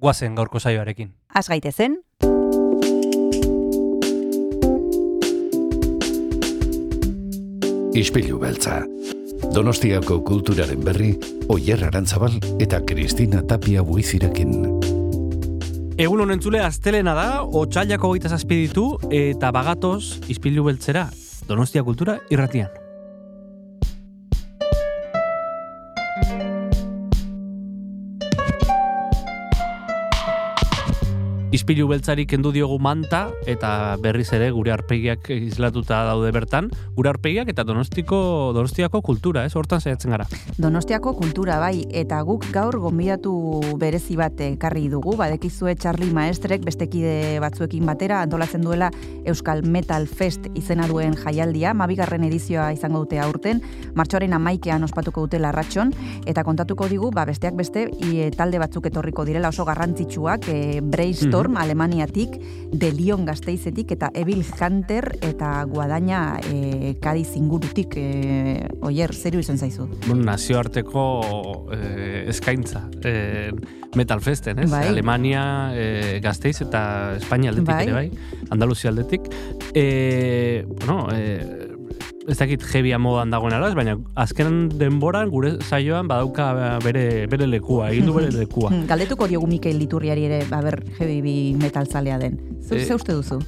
guazen gaurko saioarekin. Az gaitezen, Ispilu beltza. Donostiako kulturaren berri, Oyer Arantzabal eta Kristina Tapia buizirekin. Egun honen zule, astelena da, otxailako gaita zazpiditu, eta bagatoz, izpilu beltzera, Donostia Kultura irratian. Ispilu beltzari kendu diogu manta eta berriz ere gure arpegiak islatuta daude bertan, gure arpegiak eta Donostiko Donostiako kultura, ez? Hortan saiatzen gara. Donostiako kultura bai, eta guk gaur gonbidatu berezi bat ekarri dugu, badekizue Charlie Maestrek bestekide batzuekin batera antolatzen duela Euskal Metal Fest izena duen jaialdia, mabigarren edizioa izango dute aurten, martxoaren amaikean ospatuko dute larratxon, eta kontatuko digu, ba, besteak beste, i, talde batzuk etorriko direla oso garrantzitsuak, e, Brainstorm, Alemaniatik, De Leon Gasteizetik, eta Evil Hunter, eta Guadaina e, Kadiz ingurutik, e, oier, zeru izan zaizu. Bueno, nazioarteko eh, eskaintza eh, Metal Festen, ez? Bai. Alemania, eh, Gasteiz eta Espainia aldetik Bai. ere bai, Andaluzia aldetik. Eh, bueno, eh, ez dakit jebia modan dagoen alaz, baina azken denboran gure saioan badauka bere, bere lekua, egin du bere lekua. Galdetuko diogu Mikel Liturriari ere, ber, heavy metal zalea den. Eh, ze uste duzu?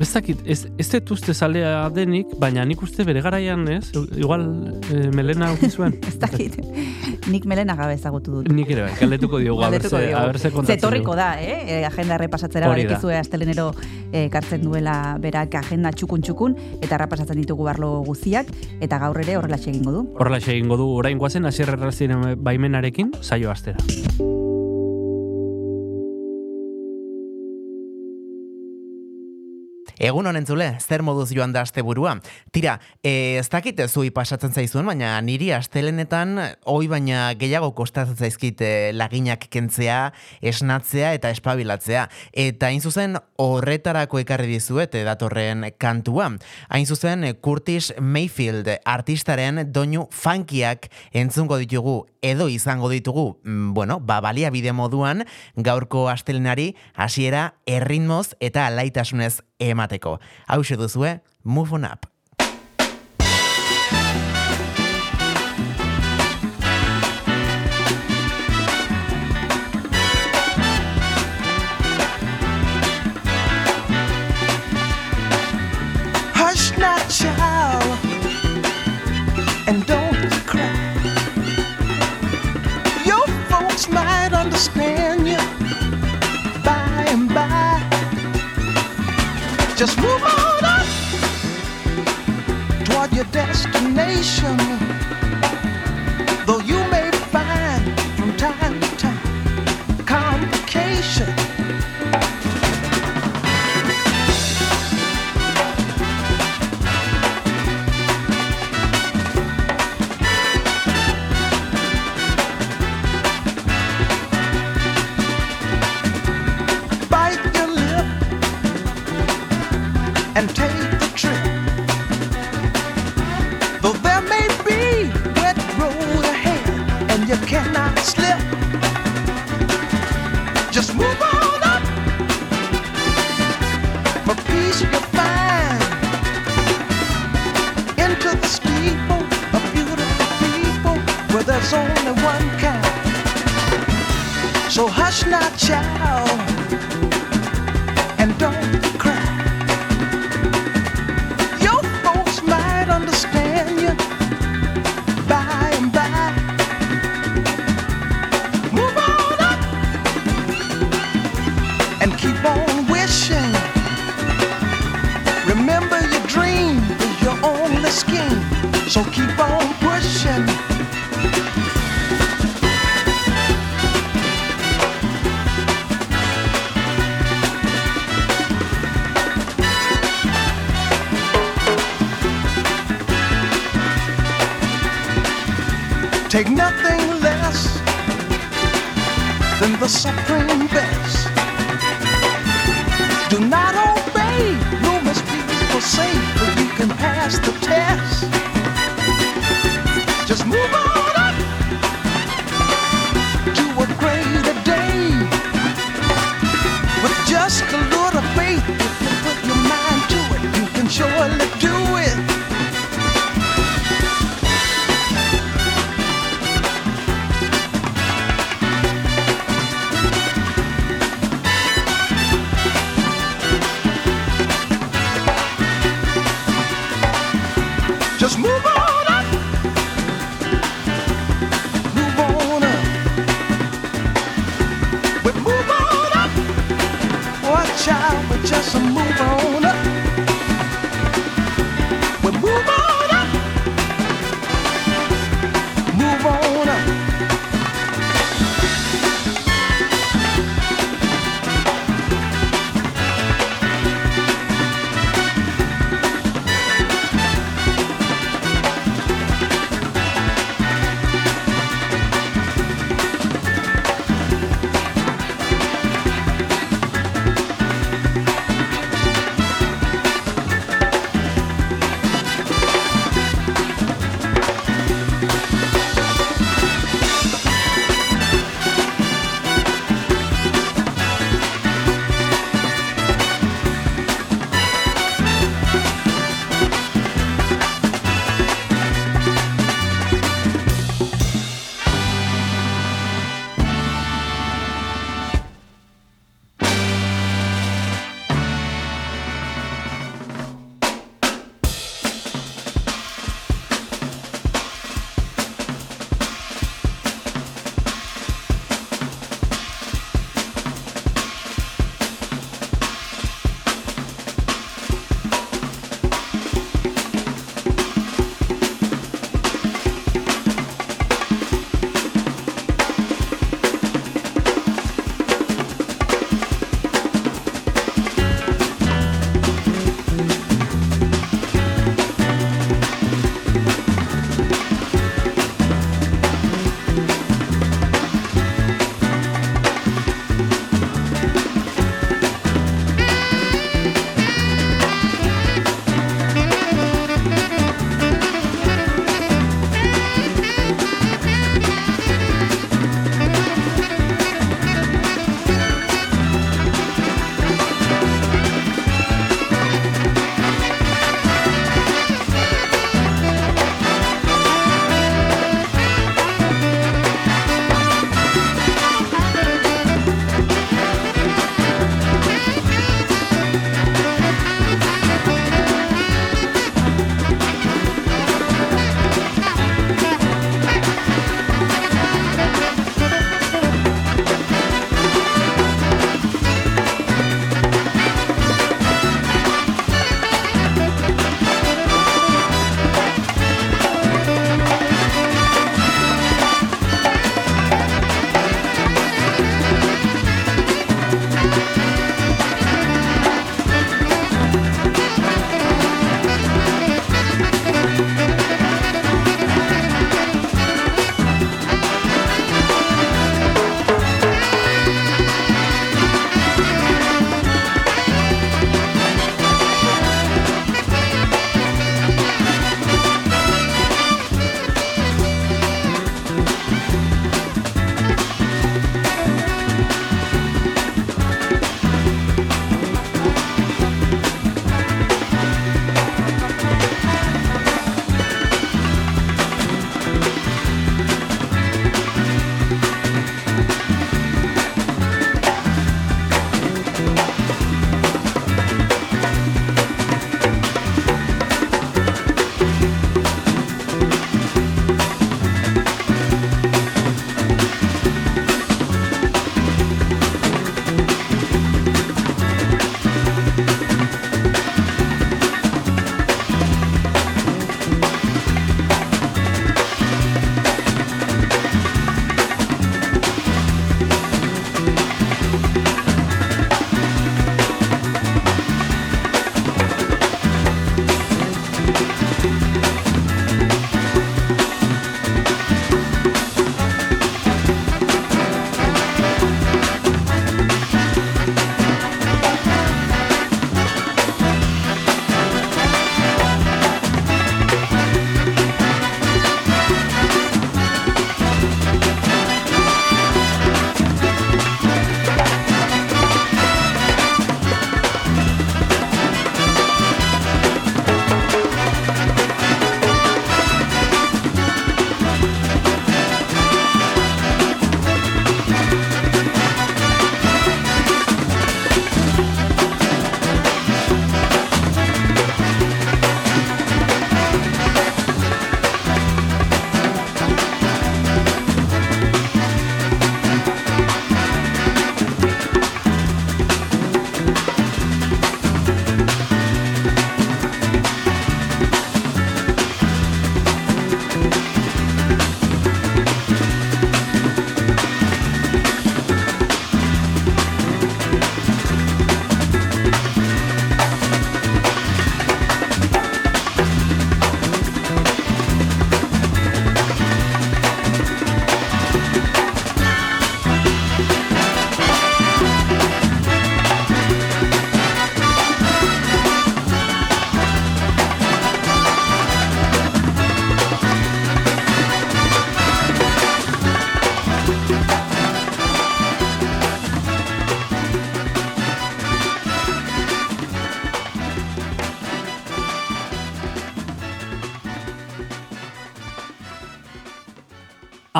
Ez dakit, ez, ez dut uste zalea denik, baina nik uste bere garaian, ez? Igual eh, melena uki zuen. Ez dakit. Nik melena gabe ezagutu dut. Nik ere bai, galdetuko diogu, diogu. aberse kontatzen Zetorriko da, eh? E, agenda errepasatzera da. badekizue astelenero eh, ekartzen duela berak agenda txukun txukun eta errepasatzen ditugu barlo guztiak eta gaur ere horrela egingo du. Horrela egingo du orain guazen hasier errazien baimenarekin saio astera. Egun honen zule, zer moduz joan da asteburua. Tira, e, ez dakit zui pasatzen zaizuen, baina niri astelenetan hoi baina gehiago kostatzen zaizkit e, laginak kentzea, esnatzea eta espabilatzea. Eta hain zuzen horretarako ekarri dizuet e, datorren kantua. Hain zuzen Curtis Mayfield artistaren doinu funkiak entzungo ditugu edo izango ditugu, mm, bueno, ba, baliabide moduan gaurko astelenari hasiera erritmoz eta alaitasunez emateko. Hau duzue, Move on Up. Just move on up toward your destination.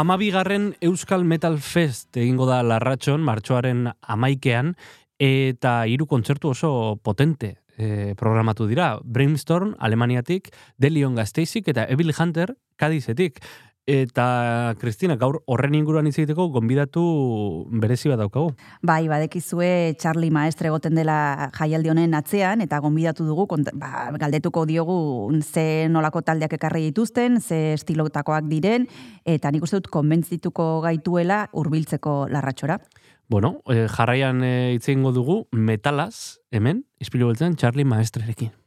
Amabigarren Euskal Metal Fest egingo da larratxon, martxoaren amaikean, eta hiru kontzertu oso potente e, programatu dira. Brainstorm, Alemaniatik, Delion Gazteizik eta Evil Hunter, Kadizetik. Eta, Kristina, gaur horren inguruan izateko gonbidatu berezi bat daukagu. Bai, badekizue Charlie Maestre egoten dela jaialdi honen atzean, eta gonbidatu dugu, kont, ba, galdetuko diogu ze nolako taldeak ekarri dituzten, ze estilotakoak diren, eta nik uste dut konbentzituko gaituela hurbiltzeko larratxora. Bueno, e, jarraian e, hitz egingo dugu metalaz, hemen, ispilu beltzen, Charlie Maestrerekin.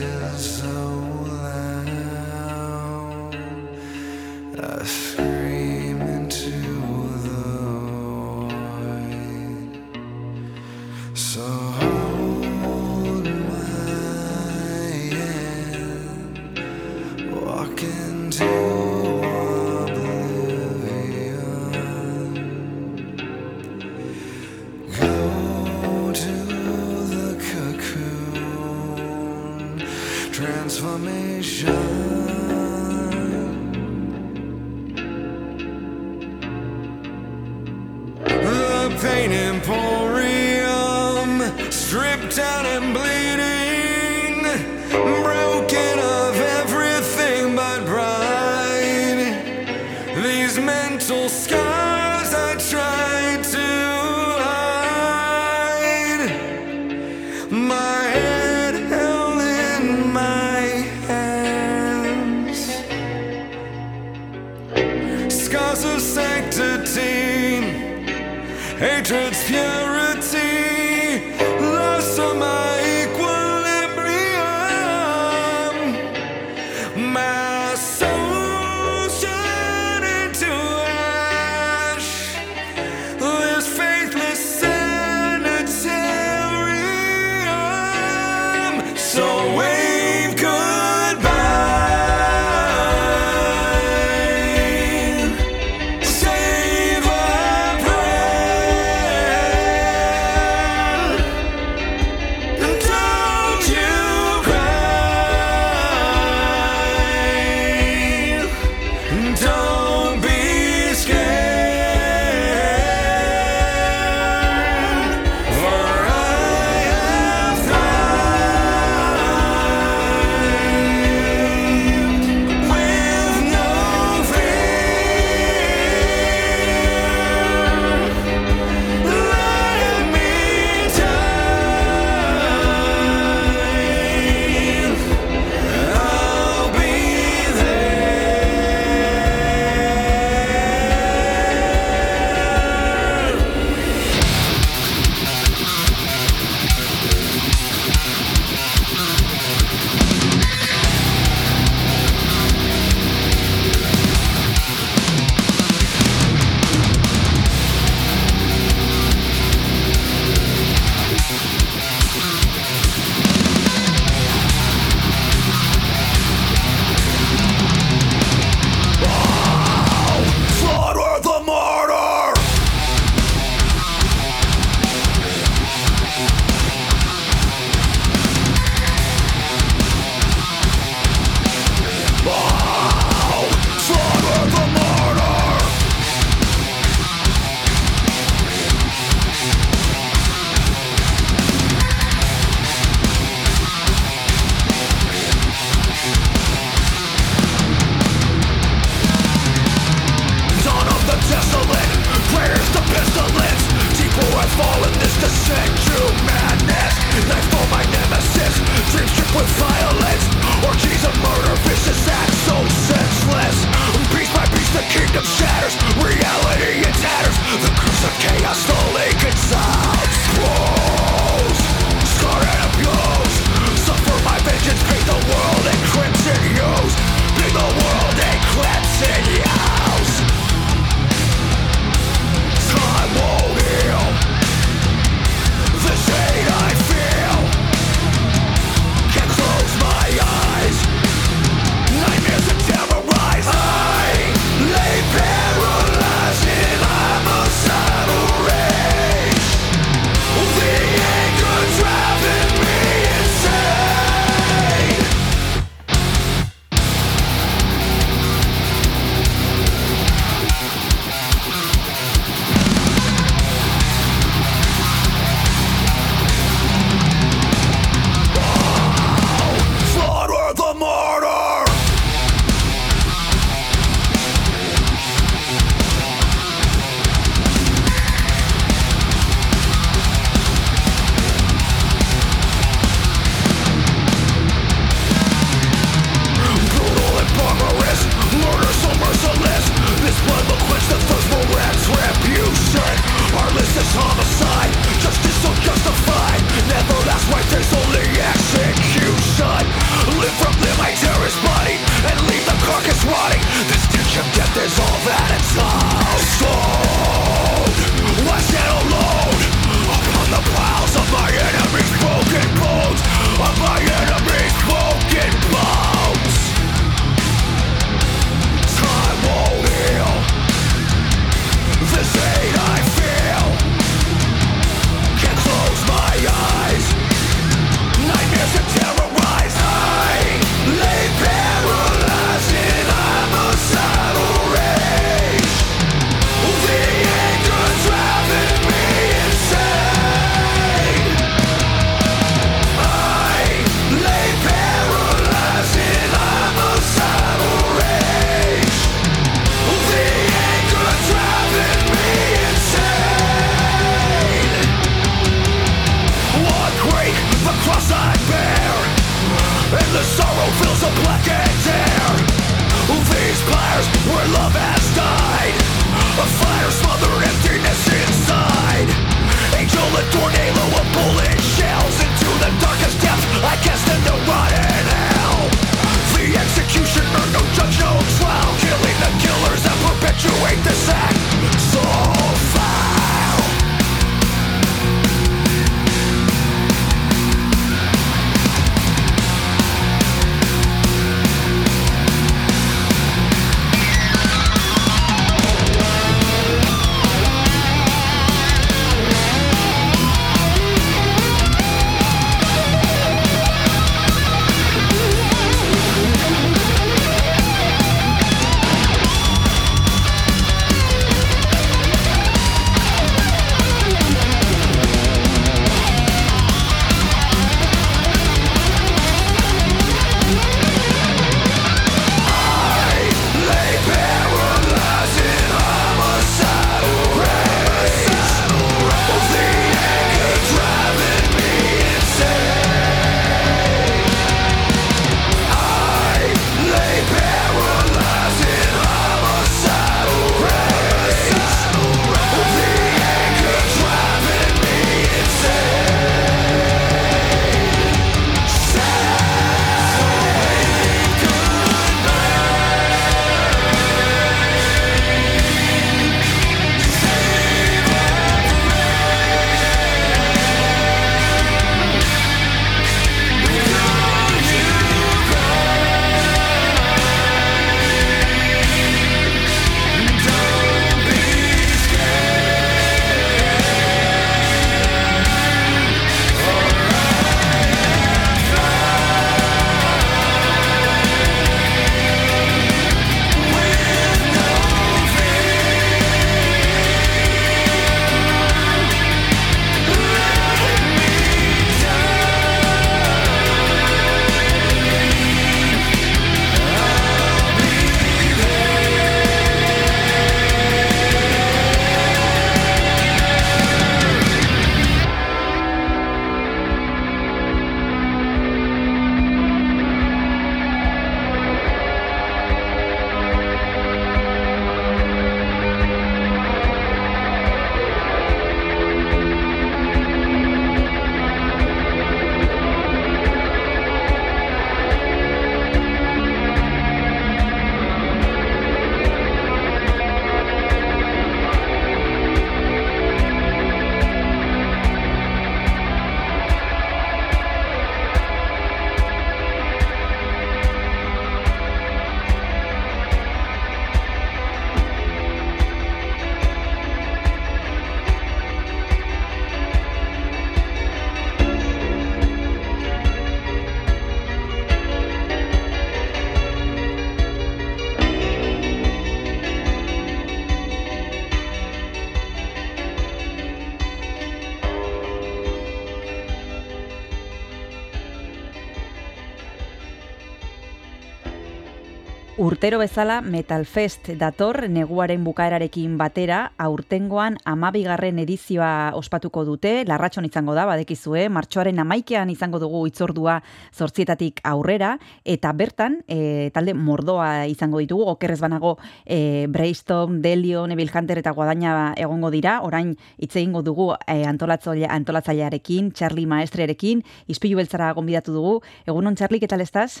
Urtero bezala Metal Fest dator neguaren bukaerarekin batera, aurtengoan amabigarren edizioa ospatuko dute, larratxon izango da, badekizue, martxoaren amaikean izango dugu itzordua zortzietatik aurrera, eta bertan, e, talde mordoa izango ditugu, okerrez banago e, Braystorm, Delio, Neville Hunter eta Guadaina egongo dira, orain hitz egingo dugu e, antolatzaile, antolatzailearekin, Charlie Maestrerekin, izpilu beltzara gonbidatu dugu. Egunon, Charlie, ¿qué tal estás?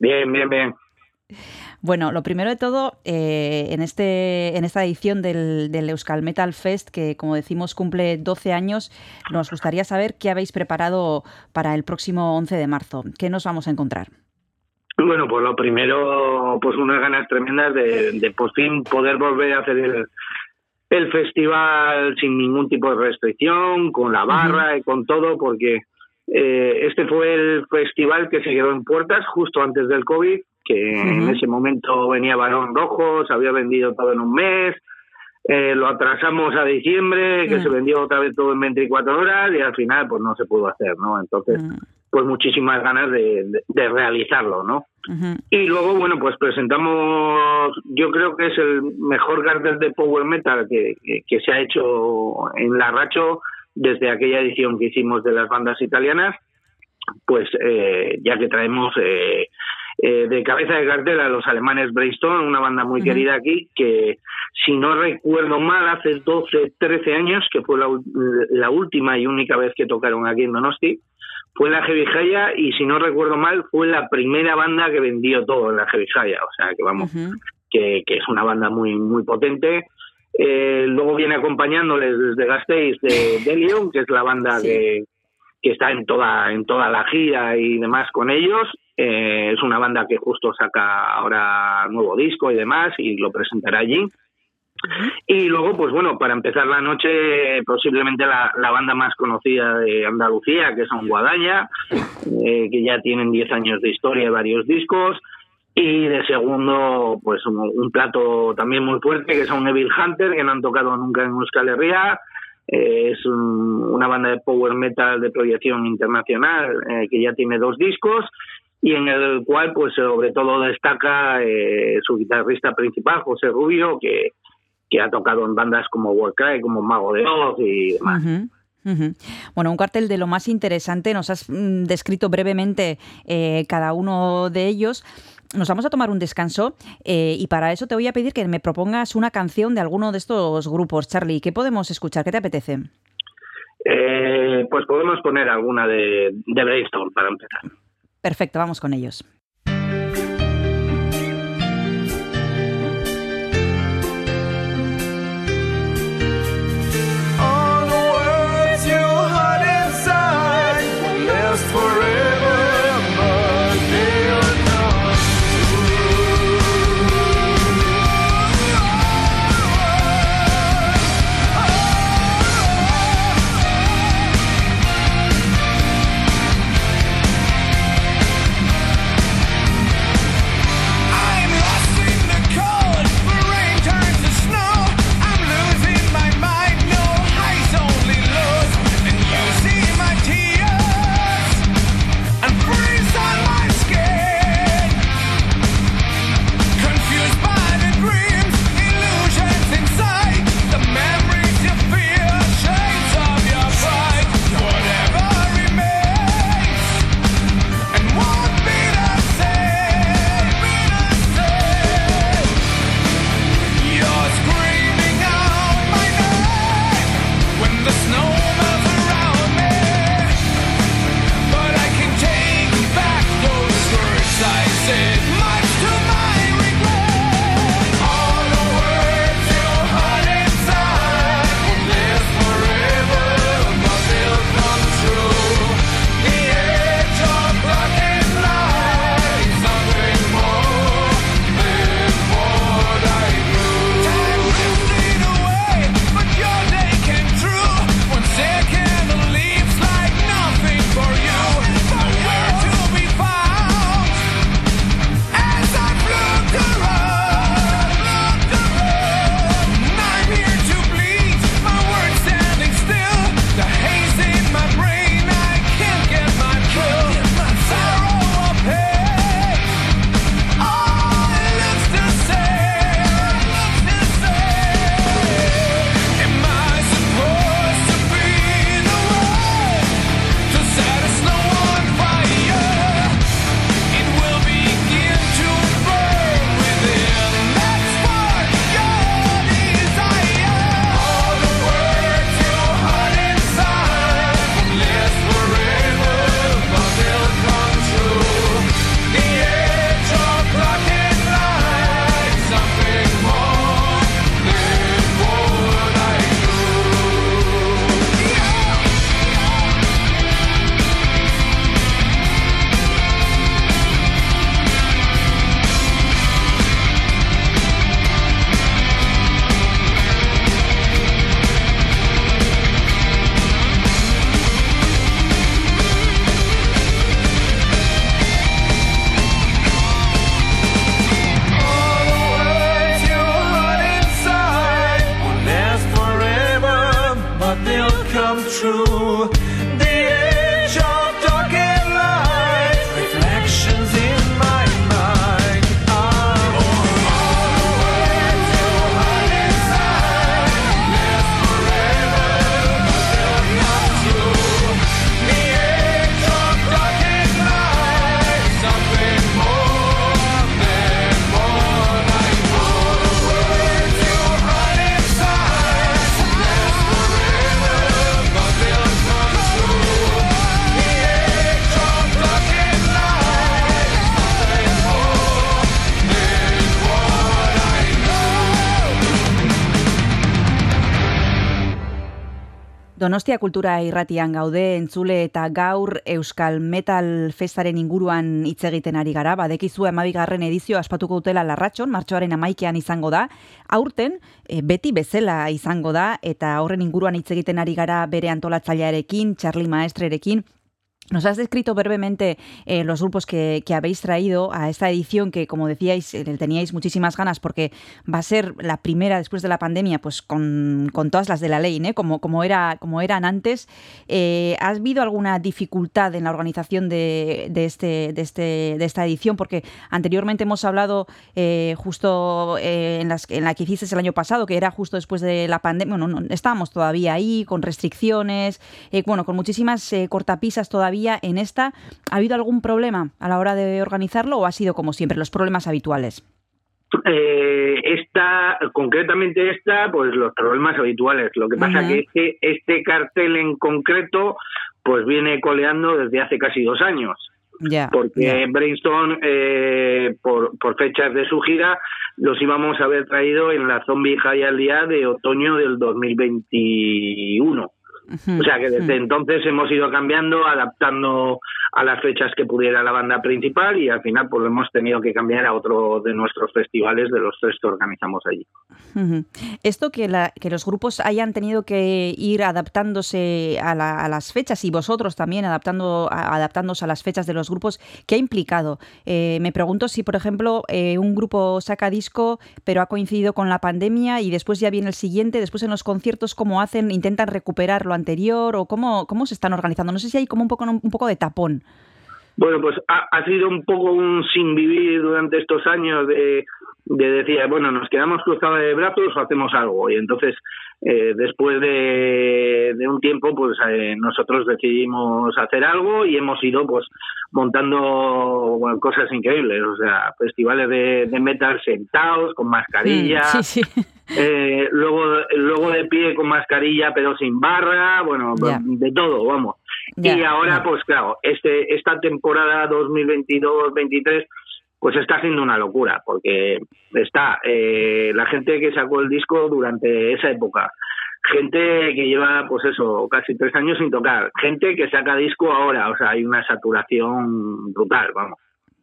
Bien, bien, bien. Bueno, lo primero de todo, eh, en, este, en esta edición del, del, Euskal Metal Fest, que como decimos cumple 12 años, nos gustaría saber qué habéis preparado para el próximo 11 de marzo. ¿Qué nos vamos a encontrar? Bueno, pues lo primero, pues unas ganas tremendas de, de por fin poder volver a hacer el, el festival sin ningún tipo de restricción, con la barra uh -huh. y con todo, porque eh, este fue el festival que se quedó en puertas justo antes del COVID que uh -huh. en ese momento venía Barón Rojo, se había vendido todo en un mes, eh, lo atrasamos a diciembre, que uh -huh. se vendió otra vez todo en 24 horas y al final pues no se pudo hacer, ¿no? Entonces, uh -huh. pues muchísimas ganas de, de, de realizarlo, ¿no? Y luego, bueno, pues presentamos, yo creo que es el mejor cartel de Power Metal que, que, que se ha hecho en la Racho desde aquella edición que hicimos de las bandas italianas, pues eh, ya que traemos... Eh, Eh, de cabeza de cartel a los alemanes Brainstorm, una banda muy querida aquí, que si no recuerdo mal, hace 12, 13 años, que fue la, la última y única vez que tocaron aquí en Donosti, fue la Heavy Jaya y si no recuerdo mal, fue la primera banda que vendió todo en la Heavy Jaya, o sea que vamos, que, que es una banda muy muy potente. Eh, luego viene acompañándoles desde Gasteiz de, de Leon, que es la banda Sí. que, que está en toda en toda la gira y demás con ellos. Eh, es una banda que justo saca ahora nuevo disco y demás y lo presentará allí. Y luego, pues bueno, para empezar la noche, posiblemente la, la banda más conocida de Andalucía, que son Guadaña, eh, que ya tienen 10 años de historia y varios discos. Y de segundo, pues un, un plato también muy fuerte, que es un Evil Hunter, que no han tocado nunca en Euskal Herria. Eh, es un- una banda de power metal de proyección internacional, eh, que ya tiene dos discos y en el cual, pues sobre todo destaca eh, su guitarrista principal, José Rubio, que, que ha tocado en bandas como Warcry, como Mago de Oz y demás. Bueno, un cartel de lo más interesante. Nos has mm, descrito brevemente eh, cada uno de ellos. Nos vamos a tomar un descanso eh, y para eso te voy a pedir que me propongas una canción de alguno de estos grupos. Charlie, ¿qué podemos escuchar? ¿Qué te apetece? Eh, pues podemos poner alguna de, de Brainstorm para empezar. Perfecto, vamos con ellos. Donostia Kultura Irratian gaude entzule eta gaur Euskal Metal Festaren inguruan hitz egiten ari gara. Badekizu 12. edizio aspatuko dutela Larratxon, martxoaren amaikean izango da. Aurten e, beti bezala izango da eta horren inguruan hitz egiten ari gara bere antolatzailearekin, Charlie Maestrerekin, Nos has descrito brevemente eh, los grupos que, habéis traído a esta edición que, como decíais, eh, teníais muchísimas ganas porque va a ser la primera después de la pandemia, pues con, todas las de la ley, ¿eh? como, como, era, como eran antes. Eh, ¿Ha habido alguna dificultad en la organización de, este, de, este, de esta edición? Porque anteriormente hemos hablado eh, justo en, las, en la que hiciste el año pasado, que era justo después de la pandemia. Bueno, no, estábamos todavía ahí con restricciones, bueno, con muchísimas cortapisas todavía en esta, ¿ha habido algún problema a la hora de organizarlo o ha sido como siempre, los problemas habituales? Eh, esta, concretamente esta, pues los problemas habituales. Lo que pasa uh -huh. que este, este cartel en concreto, pues viene coleando desde hace casi dos años. Yeah, porque yeah. Brainstorm, eh, por, por fechas de su gira, los íbamos a haber traído en la Zombie High al día de otoño del 2021. O sea que desde entonces hemos ido cambiando, adaptando a las fechas que pudiera la banda principal y al final pues hemos tenido que cambiar a otro de nuestros festivales de los tres que organizamos allí. Esto que, la, que los grupos hayan tenido que ir adaptándose a, la, a las fechas y vosotros también adaptando, a, adaptándose a las fechas de los grupos, ¿qué ha implicado? Eh, me pregunto si, por ejemplo, eh, un grupo saca disco pero ha coincidido con la pandemia y después ya viene el siguiente, después en los conciertos, ¿cómo hacen? ¿Intentan recuperar lo anterior o cómo, cómo se están organizando? No sé si hay como un poco, un poco de tapón. Bueno, pues ha, ha, sido un poco un sin vivir durante estos años de, de decir, bueno, nos quedamos cruzados de brazos o hacemos algo. Y entonces, eh, después de, de, un tiempo, pues eh, nosotros decidimos hacer algo y hemos ido pues montando bueno, cosas increíbles. O sea, festivales de, de metal sentados, con mascarilla. Mm, sí, sí. Eh, luego, luego de pie con mascarilla pero sin barra, bueno, yeah. de todo, vamos. Yeah, y ahora, yeah. pues claro, este esta temporada 2022-23 pues está siendo una locura, porque está eh, la gente que sacó el disco durante esa época, gente que lleva, pues eso, casi tres años sin tocar, gente que saca disco ahora, o sea, hay una saturación brutal, vamos.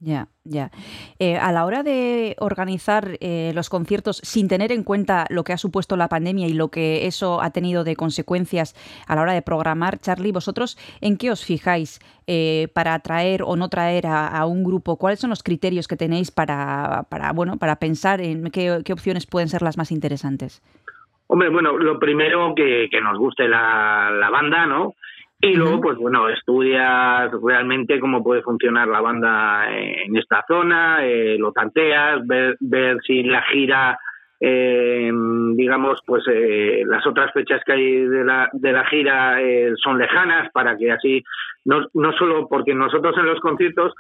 Ya, ya. Eh, a la hora de organizar eh, los conciertos sin tener en cuenta lo que ha supuesto la pandemia y lo que eso ha tenido de consecuencias a la hora de programar, Charlie, ¿vosotros en qué os fijáis eh, para atraer o no traer a, un grupo? ¿Cuáles son los criterios que tenéis para, bueno, para pensar en qué, opciones pueden ser las más interesantes? Hombre, bueno, lo primero que, nos guste la banda, ¿no? Y luego, pues bueno, estudias realmente cómo puede funcionar la banda en esta zona, eh, lo tanteas, ver, ver si la gira, eh, digamos, pues eh, las otras fechas que hay de la, de la gira eh, son lejanas para que así, no, no solo porque nosotros en los conciertos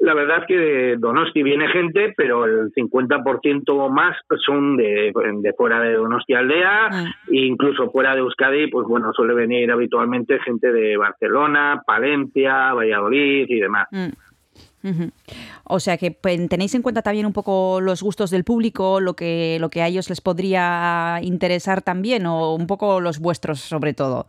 la verdad es que de Donosti viene gente, pero el 50% más son de, de, fuera de Donosti Aldea, ah. e incluso fuera de Euskadi, pues bueno, suele venir habitualmente gente de Barcelona, Palencia, Valladolid y demás. Mm. Uh -huh. O sea que pues, tenéis en cuenta también un poco los gustos del público, lo que, lo que a ellos les podría interesar también, o un poco los vuestros sobre todo.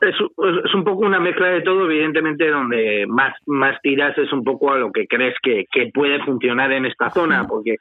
Es, es, un poco una mezcla de todo, evidentemente donde más, más tiras es un poco a lo que crees que, que puede funcionar en esta zona, porque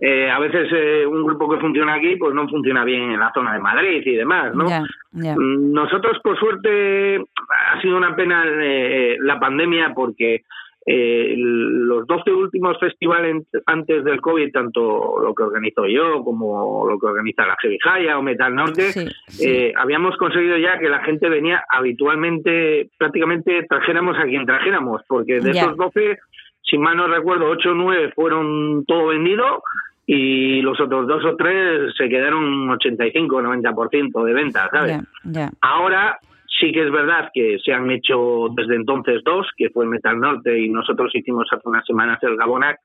eh, a veces eh, un grupo que funciona aquí pues no funciona bien en la zona de Madrid y demás, ¿no? Yeah, yeah. Nosotros, por suerte, ha sido una pena eh, la pandemia porque eh, los 12 últimos festivales antes del COVID, tanto lo que organizo yo como lo que organiza la Heavy Jaya o Metal Norte, sí, sí. Eh, habíamos conseguido ya que la gente venía habitualmente, prácticamente trajéramos a quien trajéramos, porque de yeah. esos 12, si mal no recuerdo, 8 o 9 fueron todo vendido y los otros dos o tres se quedaron 85 90% de ventas, ¿sabes? Yeah, yeah. Ahora Sí que es verdad que se han hecho desde entonces dos, que fue Metal Norte y nosotros hicimos hace unas semanas el Gabonac,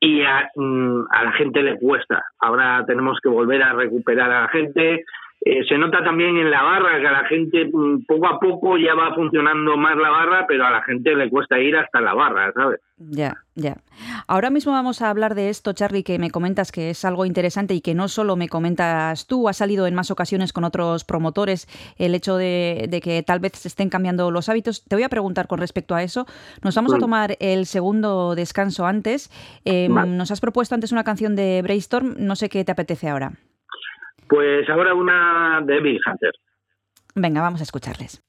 y a, mm, a, la gente le cuesta. Ahora tenemos que volver a recuperar a la gente Eh, se nota también en la barra que a la gente mm, poco a poco ya va funcionando más la barra, pero a la gente le cuesta ir hasta la barra, ¿sabes? Ya, ya. Ahora mismo vamos a hablar de esto, Charlie, que me comentas que es algo interesante y que no solo me comentas tú, ha salido en más ocasiones con otros promotores el hecho de, de que tal vez se estén cambiando los hábitos. Te voy a preguntar con respecto a eso. Nos vamos a Mm. tomar el segundo descanso antes. Eh, Vale. Nos has propuesto antes una canción de Brainstorm, no sé qué te apetece ahora. Pues ahora una de Bill Hunter. Venga, vamos a escucharles.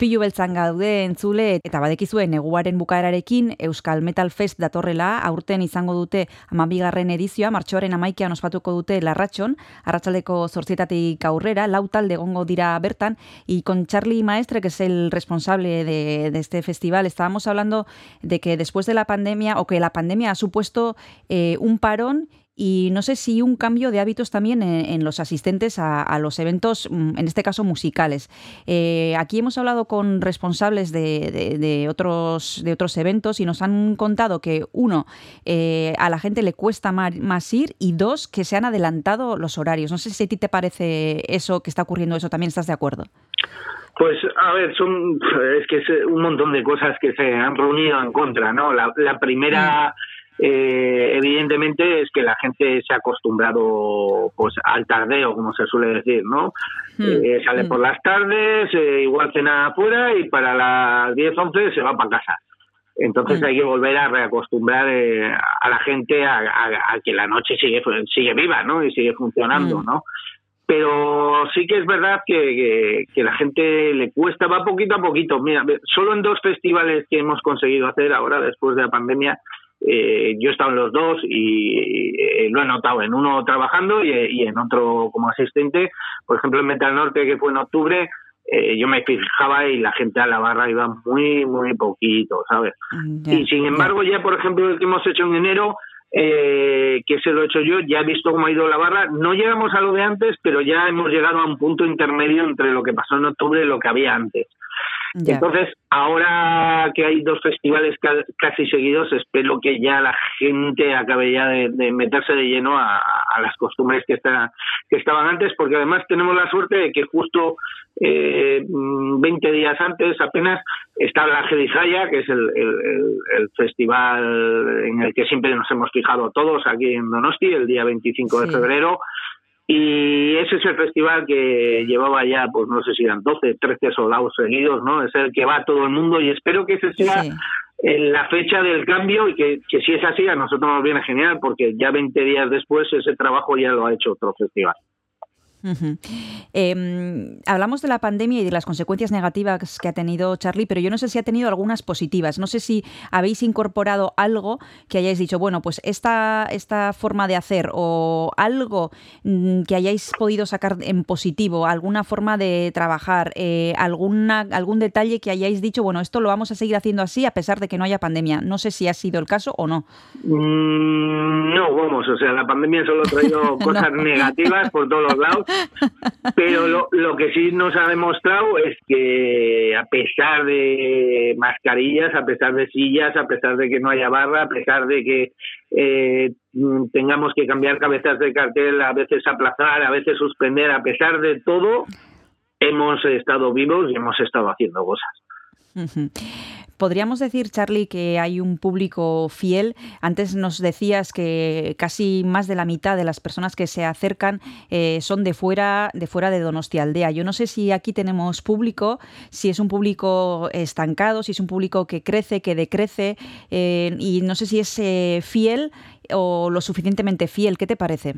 Izpilu beltzan gaude entzule eta badekizue neguaren bukaerarekin Euskal Metal Fest datorrela, aurten izango dute amabigarren edizioa, martxoaren amaikean ospatuko dute larratxon, arratsaldeko zorzietatik aurrera, lau talde egongo dira bertan, y con Charlie Maestre, que es el responsable de, de este festival, estábamos hablando de que después de la pandemia, o que la pandemia ha supuesto eh, un parón y no sé si un cambio de hábitos también en, en los asistentes a, a, los eventos, mm, en este caso musicales. Eh, aquí hemos hablado con responsables de, de, de, otros, de otros eventos y nos han contado que, uno, eh, a la gente le cuesta más, más, ir y dos, que se han adelantado los horarios. No sé si a ti te parece eso, que está ocurriendo eso, también estás de acuerdo. Pues a ver, son es que es un montón de cosas que se han reunido en contra, ¿no? La, la primera... Mm eh, evidentemente es que la gente se ha acostumbrado pues al tardeo, como se suele decir, ¿no? Mm. Eh, sale mm. por las tardes, eh, igual cena afuera y para las 10, 11 se va para casa. Entonces mm. hay que volver a reacostumbrar eh, a la gente a, a, a, que la noche sigue sigue viva, ¿no? Y sigue funcionando, ¿no? Pero sí que es verdad que, que, que, la gente le cuesta, va poquito a poquito. Mira, solo en dos festivales que hemos conseguido hacer ahora, después de la pandemia, eh, yo he estado en los dos y eh, lo he notado en uno trabajando y, y, en otro como asistente. Por ejemplo, en Metal Norte, que fue en octubre, eh, yo me fijaba y la gente a la barra iba muy, muy poquito, ¿sabes? Mm, yeah, y sin embargo, yeah. ya por ejemplo, el que hemos hecho en enero, eh, que se lo he hecho yo, ya he visto cómo ha ido la barra. No llegamos a lo de antes, pero ya hemos llegado a un punto intermedio entre lo que pasó en octubre y lo que había antes. Entonces, ahora que hay dos festivales casi seguidos, espero que ya la gente acabe ya de, de meterse de lleno a, a las costumbres que, está, que estaban antes, porque además tenemos la suerte de que justo eh, 20 días antes apenas está la Gedizaya, que es el, el, el, festival en el que siempre nos hemos fijado todos aquí en Donosti, el día 25 sí. de febrero. Y ese es el festival que llevaba ya, pues no sé si eran 12, 13 soldados seguidos, ¿no? Es el que va todo el mundo y espero que ese sea sí. la fecha del cambio y que, que si es así a nosotros nos viene genial porque ya 20 días después ese trabajo ya lo ha hecho otro festival. Uh -huh. eh, hablamos de la pandemia y de las consecuencias negativas que ha tenido Charlie, pero yo no sé si ha tenido algunas positivas. No sé si habéis incorporado algo que hayáis dicho, bueno, pues esta, esta forma de hacer o algo mm, que hayáis podido sacar en positivo, alguna forma de trabajar, eh, alguna, algún detalle que hayáis dicho, bueno, esto lo vamos a seguir haciendo así a pesar de que no haya pandemia. No sé si ha sido el caso o no. Mm, no, vamos, o sea, la pandemia solo ha traído cosas no. negativas por todos los lados. Pero lo, que sí nos ha demostrado es que a pesar de mascarillas, a pesar de sillas, a pesar de que no haya barra, a pesar de que eh, tengamos que cambiar cabezas de cartel, a veces aplazar, a veces suspender, a pesar de todo, hemos estado vivos y hemos estado haciendo cosas. Podríamos decir, Charlie, que hay un público fiel. Antes nos decías que casi más de la mitad de las personas que se acercan eh, son de fuera, de fuera de Donostialdea. Yo no sé si aquí tenemos público, si es un público estancado, si es un público que crece, que decrece, eh, y no sé si es eh, fiel o lo suficientemente fiel. ¿Qué te parece?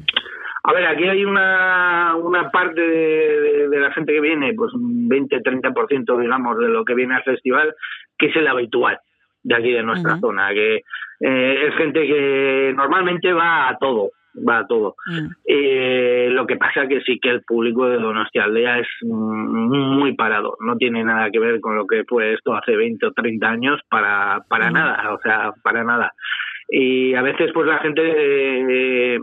A ver, aquí hay una, una parte de, de, de, la gente que viene, pues un 20-30% digamos de lo que viene al festival, que es el habitual de aquí de nuestra uh -huh. zona, que eh, es gente que normalmente va a todo, va a todo. Uh -huh. eh, lo que pasa que sí que el público de Donostialdea es muy parado, no tiene nada que ver con lo que fue esto hace 20 o 30 años para, para uh -huh. nada, o sea, para nada. Y a veces pues la gente... Eh,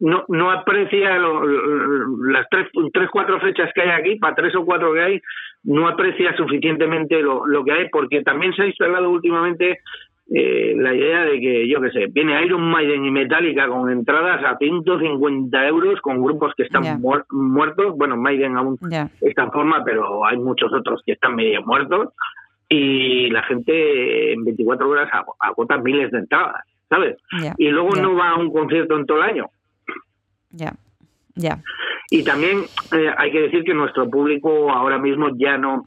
no, no aprecia lo, lo, las tres, tres, cuatro fechas que hay aquí, para tres o cuatro que hay, no aprecia suficientemente lo, lo que hay, porque también se ha instalado últimamente eh, la idea de que, yo qué sé, viene Iron Maiden y Metallica con entradas a 150 euros con grupos que están yeah. muer muertos. Bueno, Maiden aún yeah. está en forma, pero hay muchos otros que están medio muertos. Y la gente en 24 horas agota miles de entradas, ¿sabes? Yeah. Y luego no va a un concierto en todo el año. Ya, ya. Y también eh, hay que decir que nuestro público ahora mismo ya no,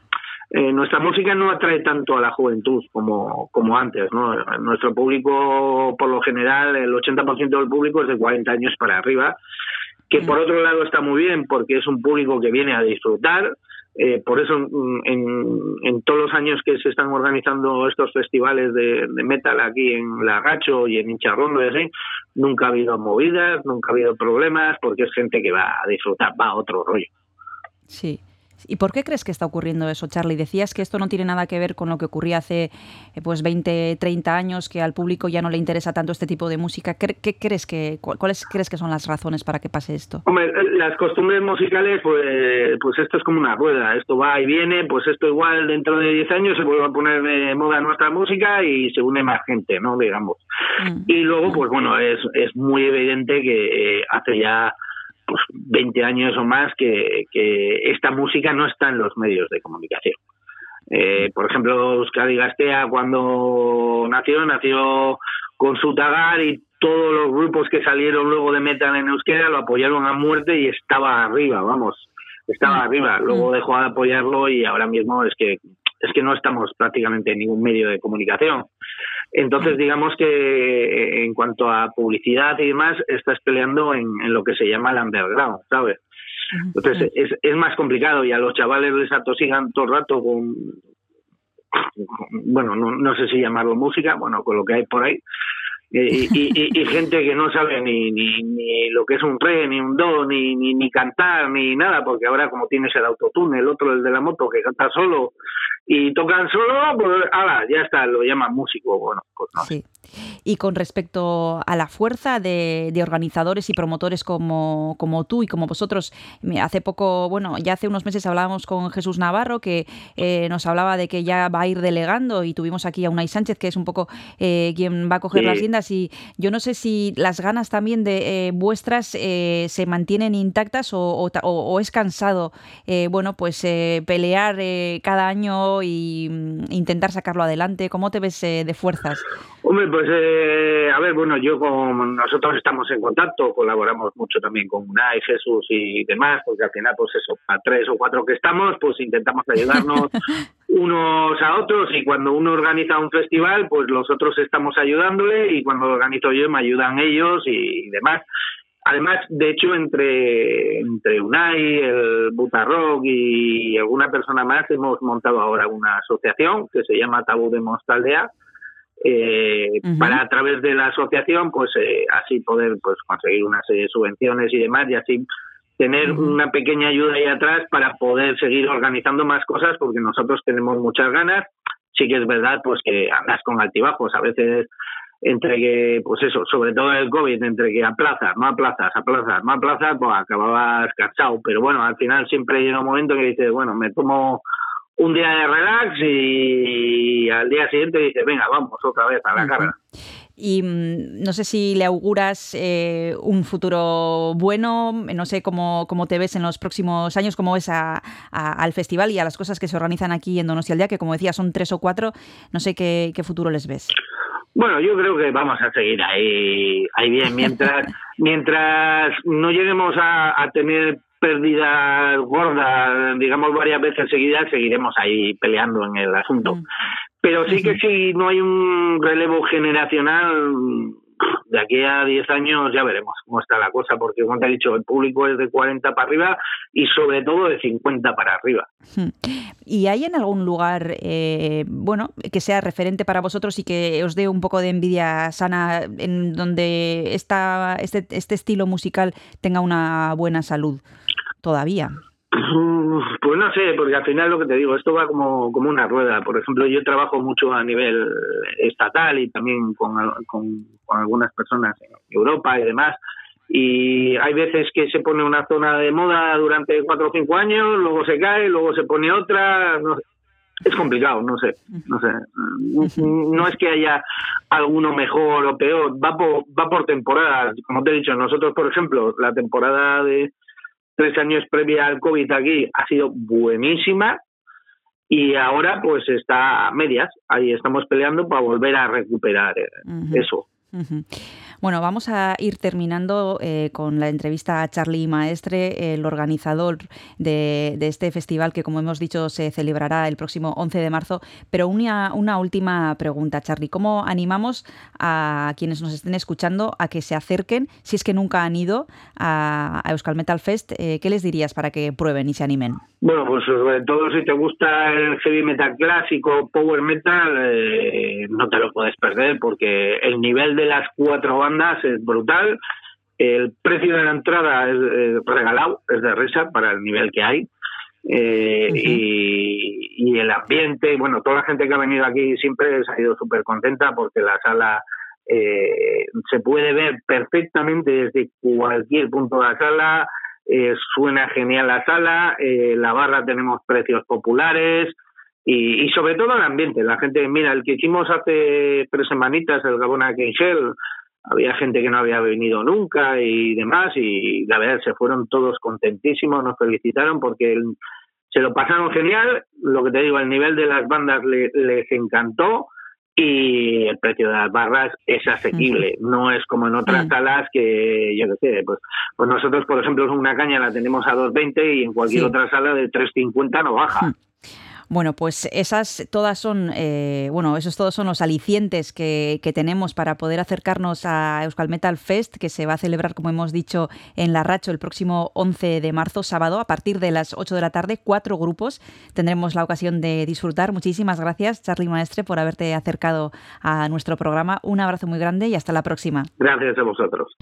eh, nuestra música no atrae tanto a la juventud como, como antes, ¿no? Nuestro público, por lo general, el 80% del público es de 40 años para arriba, que por otro lado está muy bien porque es un público que viene a disfrutar, Eh, por eso, mm, en, en, todos los años que se están organizando estos festivales de, metal aquí en Lagacho y en Hincharrondo y nunca ha habido movidas, nunca ha habido problemas, porque es gente que va a disfrutar, va a otro rollo. Sí. ¿Y por qué crees que está ocurriendo eso, Charlie? Decías que esto no tiene nada que ver con lo que ocurría hace eh, pues 20, 30 años, que al público ya no le interesa tanto este tipo de música. ¿Qué, qué crees que cuáles crees que son las razones para que pase esto? Hombre, las costumbres musicales, pues, pues esto es como una rueda, esto va y viene, pues esto igual dentro de 10 años se vuelve a poner de moda nuestra música y se une más gente, ¿no? Digamos. Mm. Y luego, pues bueno, es, es muy evidente que eh, hace ya pues 20 años o más que, que esta música no está en los medios de comunicación. Eh, por ejemplo, Euskadi Gastea cuando nació, nació con su tagar y todos los grupos que salieron luego de metal en euskera lo apoyaron a muerte y estaba arriba, vamos, estaba Mm. arriba. Luego dejó de apoyarlo y ahora mismo es que es que no estamos prácticamente en ningún medio de comunicación. Entonces, digamos que eh, en cuanto a publicidad y demás, estás peleando en, en lo que se llama el underground, ¿sabes? Entonces es, es más complicado y a los chavales les atosigan todo el rato con, con- bueno, no, no sé si llamarlo música, bueno, con lo que hay por ahí. Eh, Y, y- y- y gente que no sabe ni, ni, ni lo que es un re, ni un do, ni, ni, ni cantar, ni nada, porque ahora como tienes el autotune, el otro, el de la moto, que canta solo y tocan solo, pues ala, ya está, lo llaman músico. Bueno, pues no. Sí. Y con respecto a la fuerza de, de organizadores y promotores como, como tú y como vosotros, hace poco, bueno, ya hace unos meses hablábamos con Jesús Navarro que eh, nos hablaba de que ya va a ir delegando y tuvimos aquí a Unai Sánchez que es un poco eh, quien va a coger Sí. las riendas y yo no sé si las ganas también de eh, vuestras eh, se mantienen intactas o, es cansado, eh, bueno, pues eh, pelear eh, cada año y mm, intentar sacarlo adelante. ¿Cómo te ves eh, de fuerzas? Hombre, pues eh, a ver, bueno, yo con nosotros estamos en contacto, colaboramos mucho también con Unai, Jesús y demás, porque al final, pues eso, a tres o cuatro que estamos, pues intentamos ayudarnos unos a otros y cuando uno organiza un festival, pues los otros estamos ayudándole y cuando lo organizo yo me ayudan ellos y demás. Además, de hecho, entre, entre Unai, el Butarrock y alguna persona más hemos montado ahora una asociación que se llama Tabú de Mostaldea, eh, para a través de la asociación pues eh, así poder pues conseguir una serie de subvenciones y demás y así tener una pequeña ayuda ahí atrás para poder seguir organizando más cosas porque nosotros tenemos muchas ganas sí que es verdad pues que andas con altibajos a veces entre que pues eso sobre todo el covid entre que aplazas no aplazas aplazas no aplazas pues acababas cansado pero bueno al final siempre llega un momento que dices bueno me tomo un día de relax y al día siguiente dices, venga, vamos otra vez a la Ujú. carga. Y mm, no sé si le auguras eh, un futuro bueno, no sé cómo, cómo te ves en los próximos años, cómo ves a- a- al festival y a las cosas que se organizan aquí en Donostia al día, que como decía son tres o cuatro, no sé qué, qué futuro les ves. Bueno, yo creo que vamos a seguir ahí, ahí bien, mientras, mientras no lleguemos a, a tener pérdidas gordas, digamos varias veces seguidas, seguiremos ahí peleando en el asunto. Mm. Pero sí que si no hay un relevo generacional, de aquí a 10 años ya veremos cómo está la cosa, porque como te he dicho, el público es de 40 para arriba y sobre todo de 50 para arriba. ¿Y hay en algún lugar, eh, bueno, que sea referente para vosotros y que os dé un poco de envidia sana en donde esta, este, este estilo musical tenga una buena salud todavía? Uf, Pues no sé, porque al final lo que te digo, esto va como, como una rueda. Por ejemplo, yo trabajo mucho a nivel estatal y también con, con, algunas personas en Europa y demás. Y hay veces que se pone una zona de moda durante cuatro o cinco años, luego se cae, luego se pone otra. no sé. Es complicado, no sé, no sé. No es que haya alguno mejor o peor, va por, va por temporadas. Como te he dicho, nosotros, por ejemplo, la temporada de, tres años previa al COVID aquí ha sido buenísima y ahora pues está a medias. Ahí estamos peleando para volver a recuperar eh, eso. Ujú. Bueno, vamos a ir terminando eh, con la entrevista a Charlie Maestre, el organizador de, este festival que, como hemos dicho, se celebrará el próximo 11 de marzo. Pero una, una última pregunta, Charlie. ¿Cómo animamos a quienes nos estén escuchando a que se acerquen, si es que nunca han ido a, a Euskal Metal Fest? Eh, ¿Qué les dirías para que prueben y se animen? Bueno, pues sobre todo si te gusta el heavy metal clásico, power metal, eh, no te lo puedes perder porque el nivel de las cuatro bandas es brutal. El precio de la entrada es, es regalado, es de risa para el nivel que hay. Eh, uh -huh. y, y, el ambiente, bueno, toda la gente que ha venido aquí siempre se ha ido súper contenta porque la sala eh, se puede ver perfectamente desde cualquier punto de la sala, eh, suena genial la sala, eh, la barra tenemos precios populares y, y, sobre todo el ambiente. La gente, mira, el que hicimos hace tres semanitas, el Gabona Kenshell, había gente que no había venido nunca y demás y la verdad se fueron todos contentísimos, nos felicitaron porque el, se lo pasaron genial, lo que te digo, el nivel de las bandas le, les encantó y el precio de las barras es asequible, uh -huh. no es como en otras uh -huh. salas que yo qué sé, pues, pues nosotros por ejemplo una caña la tenemos a 2.20 y en cualquier sí. otra sala de 3.50 no baja. Uh -huh. Bueno, pues esas todas son, eh, bueno, esos todos son los alicientes que, que, tenemos para poder acercarnos a Euskal Metal Fest, que se va a celebrar, como hemos dicho, en La Racho el próximo 11 de marzo, sábado, a partir de las 8 de la tarde, cuatro grupos. Tendremos la ocasión de disfrutar. Muchísimas gracias, Charlie Maestre, por haberte acercado a nuestro programa. Un abrazo muy grande y hasta la próxima. Gracias a vosotros.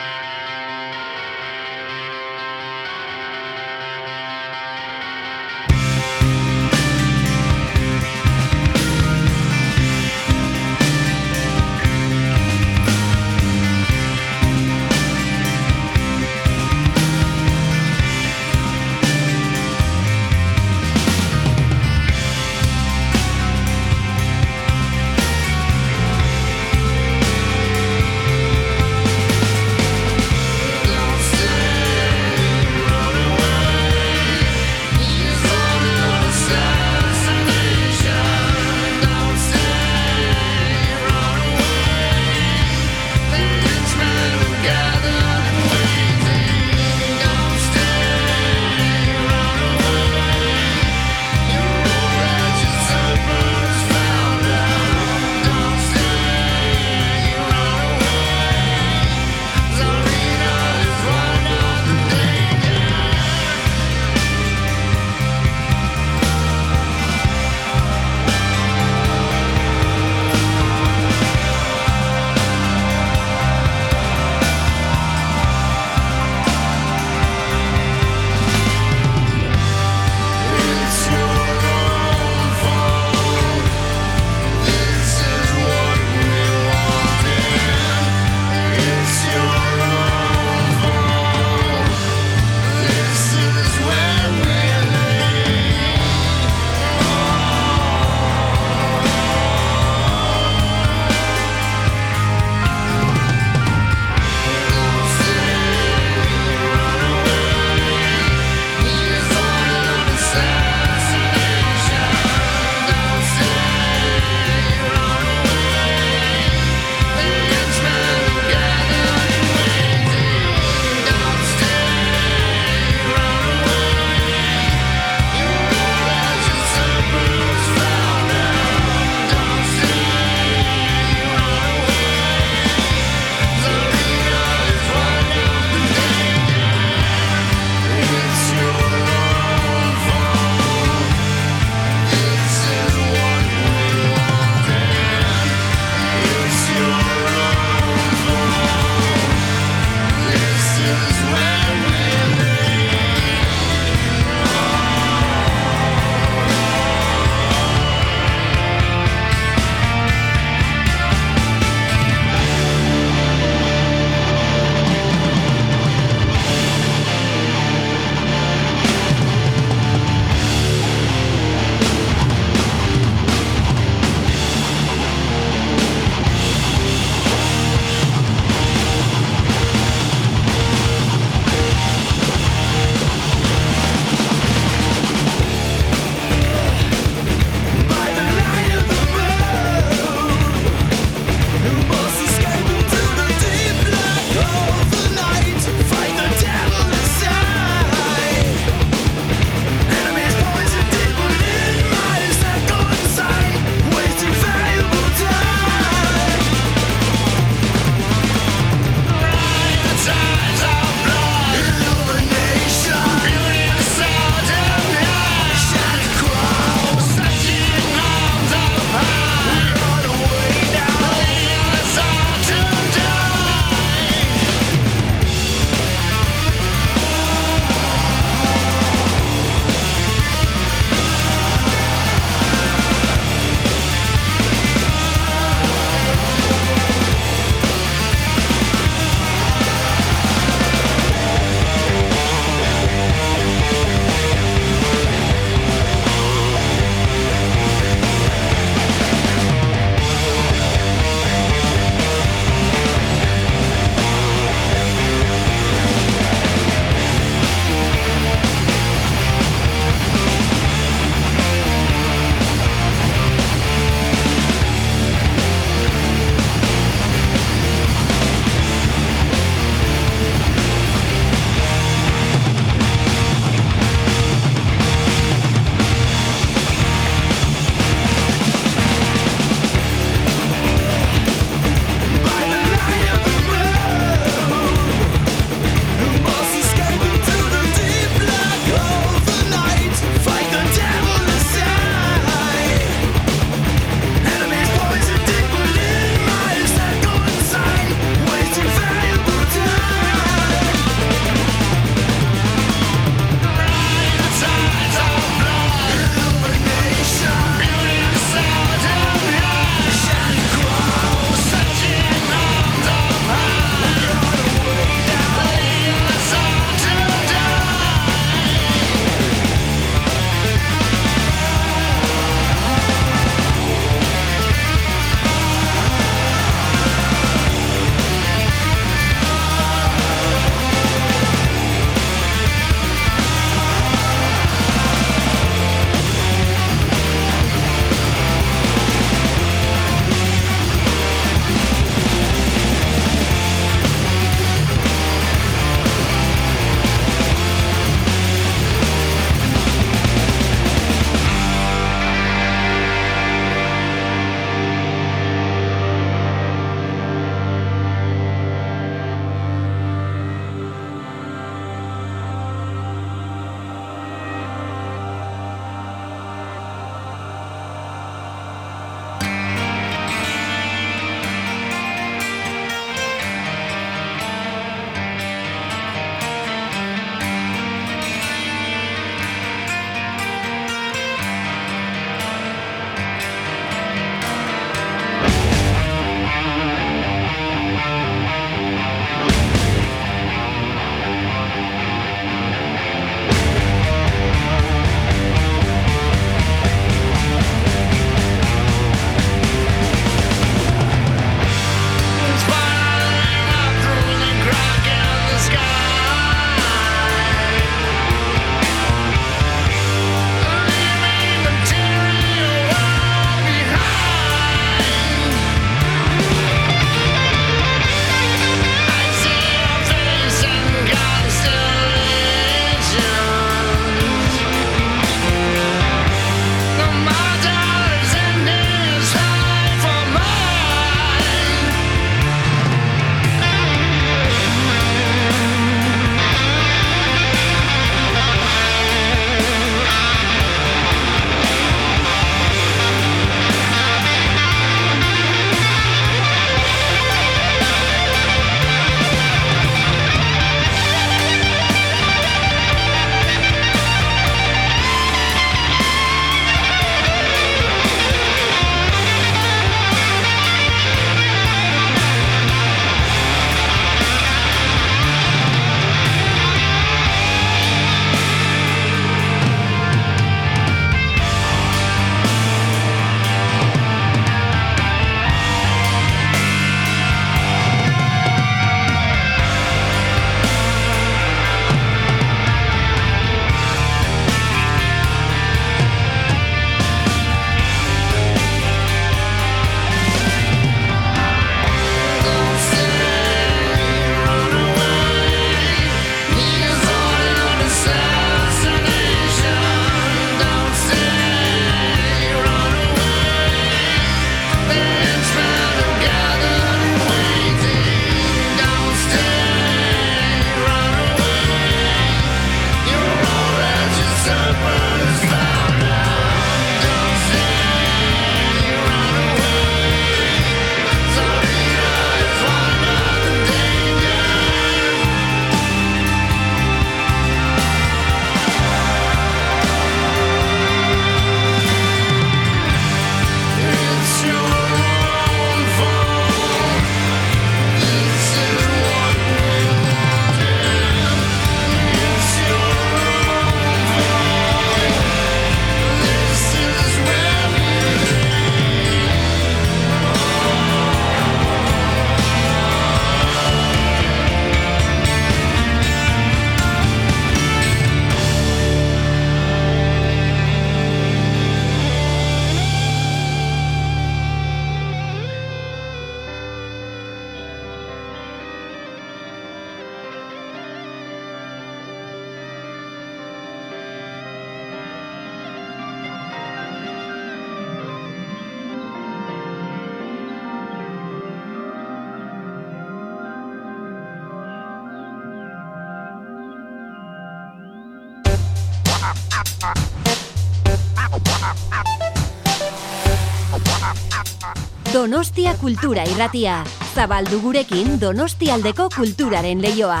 Donostia Kultura Irratia. Zabaldu gurekin Donostialdeko kulturaren leioa.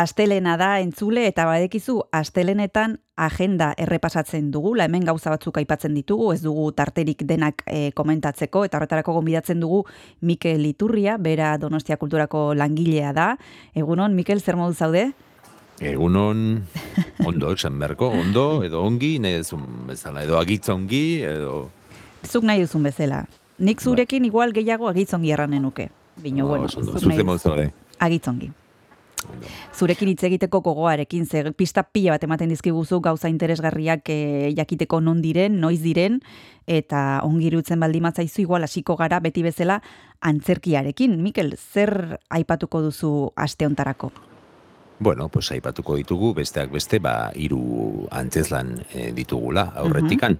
Astelena da entzule eta badekizu astelenetan agenda errepasatzen dugu, hemen gauza batzuk aipatzen ditugu, ez dugu tarterik denak e, komentatzeko, eta horretarako gonbidatzen dugu Mikel Iturria, bera Donostia Kulturako langilea da. Egunon, Mikel, zer modu zaude? Egunon, ondo, esan beharko, ondo, edo ongi, nahi duzun bezala, edo agitza ongi, edo... Zuk nahi duzun bezala. Nik zurekin igual gehiago agitzongi erranen nuke. Bino, bueno, oso ondo, zuk nahi zute modu zaude. agitzongi. Zurekin hitz egiteko gogoarekin, ze pista pila bat ematen dizkiguzu gauza interesgarriak e, jakiteko non diren, noiz diren, eta ongi irutzen baldimatzaizu igual hasiko gara beti bezala antzerkiarekin. Mikel, zer aipatuko duzu aste hontarako? Bueno, pues aipatuko ditugu, besteak beste, ba, hiru antzeslan eh, ditugula, aurretikan.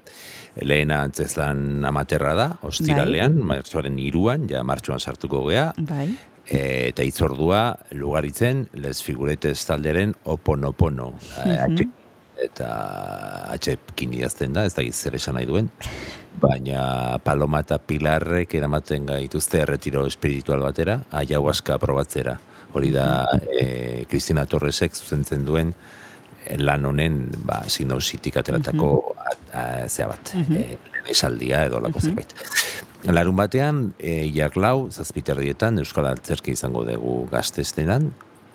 Lehena antzeslan amaterra da, ostiralean, martxoaren iruan, ja martxoan sartuko gea, Bai. e, eta itzordua lugaritzen Les Figuretes talderen oponopono. Mm Eta atxekin idazten da, ez da zer esan nahi duen. Baina Paloma eta Pilarrek eramaten gaituzte erretiro espiritual batera, ayahuasca probatzera. Hori da, e, Kristina Torresek zuzentzen duen eh, lan honen ba, sinositik ateratako a- zea bat, eh, lehen esaldia edo lako zerbait. Larun batean, e, jaklau, zazpiterdietan, Euskal Altzerki izango dugu gaztestenan,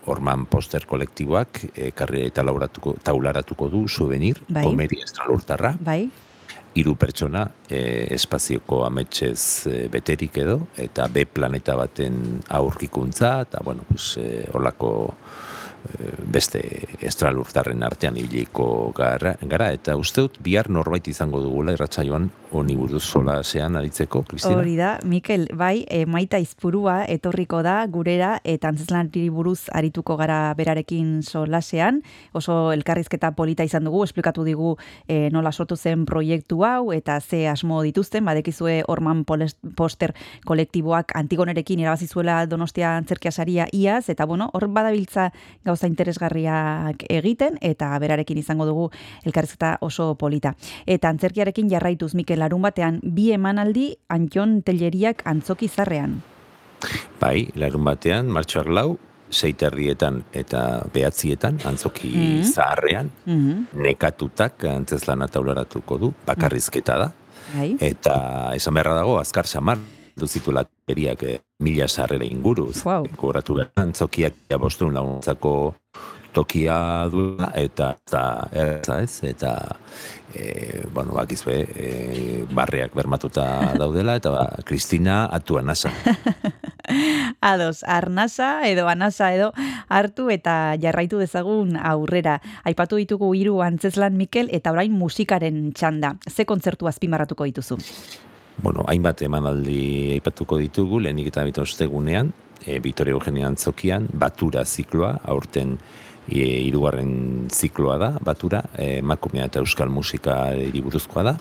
Orman poster kolektiboak ekarri eta lauratuko, taularatuko du souvenir, Bai. komeri estralurtarra, Bai? Hiru pertsona e, espazioko ametsez e, beterik edo, eta B planeta baten aurkikuntza, eta bueno, pues, e, olako e, beste estralurtarren artean ibiliko gara, gara, eta uste dut bihar norbait izango dugula irratsaioan honi buruz solasean aritzeko, Kristina? Hori da, Mikel, bai, e, maita izpurua etorriko da gurera eta antzeslanari buruz arituko gara berarekin solasean. Oso elkarrizketa polita izan dugu, esplikatu digu e, nola sortu zen proiektu hau eta ze asmo dituzten, badekizue Orman Poster kolektiboak Antigonerekin irabazi zuela Donostia antzerkia saria iaz, eta bueno, hor badabiltza gauza interesgarriak egiten, eta berarekin izango dugu elkarrizketa oso polita. Eta antzerkiarekin jarraituz, Mikel, larun batean, bi emanaldi Antion Telleriak antzoki zarrean. Bai, larun batean, martxoak lau, seiterrietan eta behatzietan, antzoki Mhm. zaharrean, Mhm, nekatutak antzeslana taularatuko du, bakarrizketa da, Bai. eta esan beharra dago, azkar samar duzitula beriak eh, mila sarrera inguru, Wow. kobratu behar, antzokiak ja bostun laguntzako tokia duela, eta eta erza ez, eta e, bueno, bakizue, e, barreak bermatuta daudela, eta ba, Kristina atua nasa. Ados, arnasa edo anasa edo hartu eta jarraitu dezagun aurrera. Aipatu ditugu hiru antzeslan Mikel eta orain musikaren txanda. Ze kontzertu azpimarratuko dituzu? Bueno, hainbat emanaldi aipatuko ditugu, lehenik eta bito ostegunean, e, Vittorio Eugenio Antzokian, Batura zikloa, aurten e, hirugarren zikloa da, Batura, e, emakumea eta euskal musika buruzkoa da,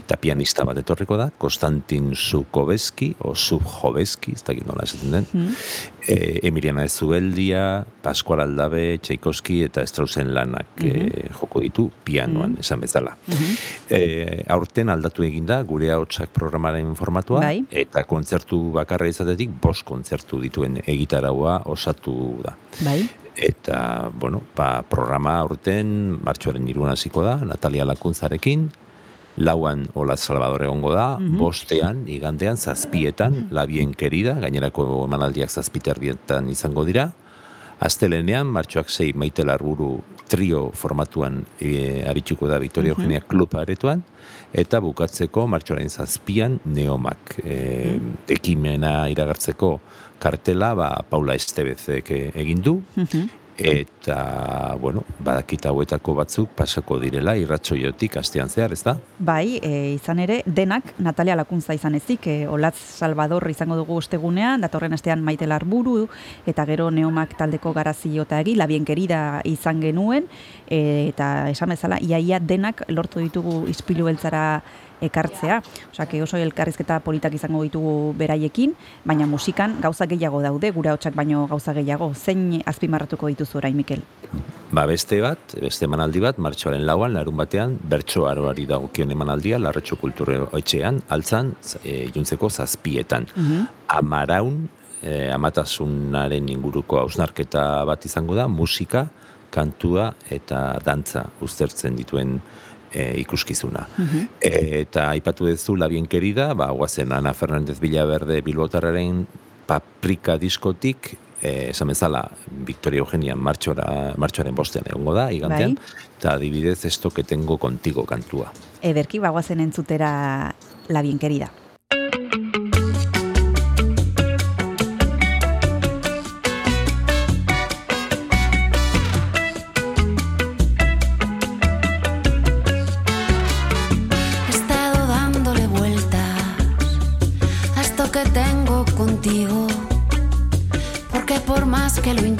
eta pianista bat etorriko da, Konstantin Zukobeski, o Subjobeski, ez dakit nola esaten den, e, Emiliana Ezubeldia, Pascual Aldabe, Tchaikovsky eta Straussen lanak e, joko ditu pianoan, esan bezala. E, aurten aldatu egin da gure ahotsak programaren formatua Bai. eta kontzertu bakarra izatetik bost kontzertu dituen egitaraua osatu da. Bai? Eta, bueno, ba, programa aurten martxoaren iruan hasiko da, Natalia Lakuntzarekin, lauan Ola Salvador egongo da, bostean, igandean, zazpietan, La Bien Querida, gainerako emanaldiak zazpiterdietan izango dira, Astelenean, martxoak sei maite larburu trio formatuan e, aritsuko da Victoria Eugenia Club aretoan, eta bukatzeko martxoaren zazpian neomak e, ekimena iragartzeko kartela ba, Paula Estebezek egin du, eta, bueno, badakit hauetako batzuk pasako direla irratsoiotik astean zehar, ez da? Bai, e, izan ere, denak Natalia Lakuntza izan ezik, e, Olatz Salvador izango dugu ostegunean, datorren astean Maite Larburu, eta gero Neomak taldeko garazio eta egi, labien querida izan genuen, e, eta esan bezala, iaia denak lortu ditugu ispilu beltzara ekartzea. Osa, que oso elkarrizketa politak izango ditugu beraiekin, baina musikan gauza gehiago daude, gura hotxak baino gauza gehiago. Zein azpimarratuko dituzu orain, Mikel? Ba, beste bat, beste emanaldi bat, martxoaren lauan, larun batean, bertso aroari dagokion emanaldia, larretxo kulturre hoitxean, altzan, e, juntzeko zazpietan. Uh -huh. Amaraun, e, amatasunaren inguruko hausnarketa bat izango da, musika, kantua eta dantza uztertzen dituen e, ikuskizuna. Mm -hmm. e, eta aipatu duzu labien kerida, ba, guazen Ana Fernandez Bilaberde Bilbotarraren paprika diskotik eh, esan bezala, Victoria Eugenia martxora, martxoaren bostean egongo da, igantean, bai. eta bai. adibidez esto que tengo contigo kantua. Ederki bagoazen entzutera la bien querida. que lo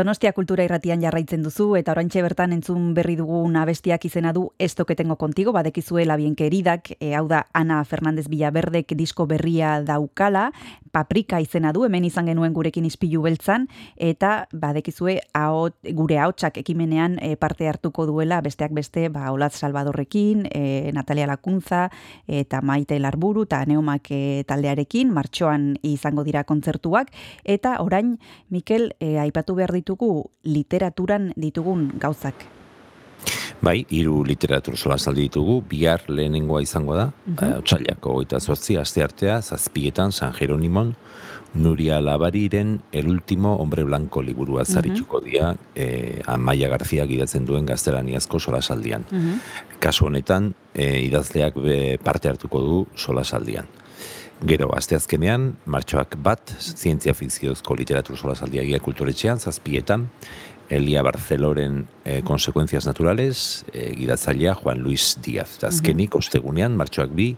Donostia kultura irratian jarraitzen duzu eta oraintxe bertan entzun berri dugun abestiak izena du Ez toketengo kontigo, badekizue labien keridak, e, hau da Ana Fernandez Villaverdek disko berria daukala, paprika izena du, hemen izan genuen gurekin ispilu beltzan, eta badekizue ahot, gure ahotsak ekimenean e, parte hartuko duela, besteak beste, ba, Olatz Salvadorrekin, e, Natalia Lakuntza, eta Maite Larburu, eta Neumak e, taldearekin, martxoan izango dira kontzertuak, eta orain, Mikel, e, aipatu behar ditugu literaturan ditugun gauzak. Bai, hiru literatur solasaldi ditugu, bihar lehenengoa izango da, mm -hmm. otxailako goita zortzi, aste artea, zazpietan, San Jeronimon, Nuria Labariren El último hombre blanco liburua zarituko dira, eh, Amaia Garzia gidatzen duen gaztelaniazko solasaldian. Kasu honetan, eh, idazleak be parte hartuko du solasaldian. Gero, asteazkenean, martxoak bat, zientzia fikziozko literatur solasaldia gia kulturetxean, zazpietan, Elia Barceloren eh, Consecuencias Naturales, eh, gidatzailea Juan Luis Díaz. Azkenik, ostegunean, martxoak bi,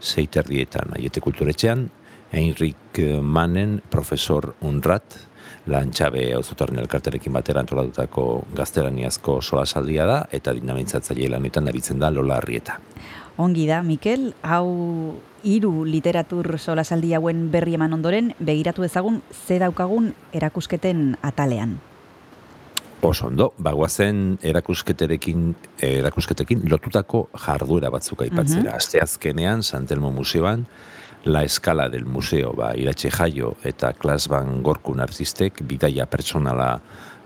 zeiterrietan, aiete kulturetxean, Heinrich Mannen, profesor Unrat, lantxabe auzotorren elkarterekin batera antolatutako gaztelaniazko solasaldia da, eta dinamintzatzaile lanetan aritzen da Lola Arrieta. Ongi da, Mikel, hau hiru literatur solasaldi hauen berri eman ondoren, begiratu ezagun ze daukagun erakusketen atalean. Oso ondo, bagoazen erakusketerekin, erakusketekin lotutako jarduera batzuk aipatzera. Asteazkenean, Santelmo Museoan, La Escala del Museo, ba, Iratxe Jaio eta Klasban Gorkun artistek bidaia pertsonala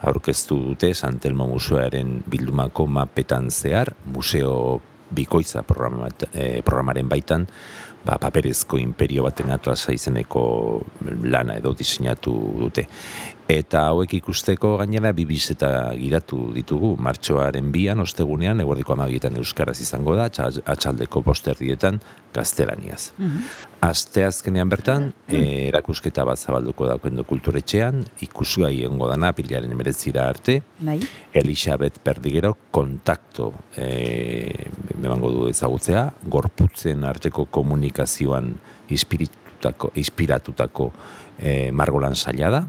aurkeztu dute Santelmo Museoaren bildumako mapetan zehar, museo bikoitza programat, eh, programaren baitan, ba, paperezko imperio baten atlasa izeneko lana edo diseinatu dute. Eta hauek ikusteko gainera bibiz eta giratu ditugu. Martxoaren bian, ostegunean, eguerdiko amagietan euskaraz izango da, atxa- atxaldeko posterdietan gaztelaniaz. Asteazkenean bertan, eh, erakusketa bat zabalduko daukendo kulturetxean, ikusgai egongo dana, pilaren emeretzira arte, Bai? Elisabet Perdigero kontakto eh, emango du ezagutzea, gorputzen arteko komunikazioan inspiratutako, inspiratutako eh, margolan saila da,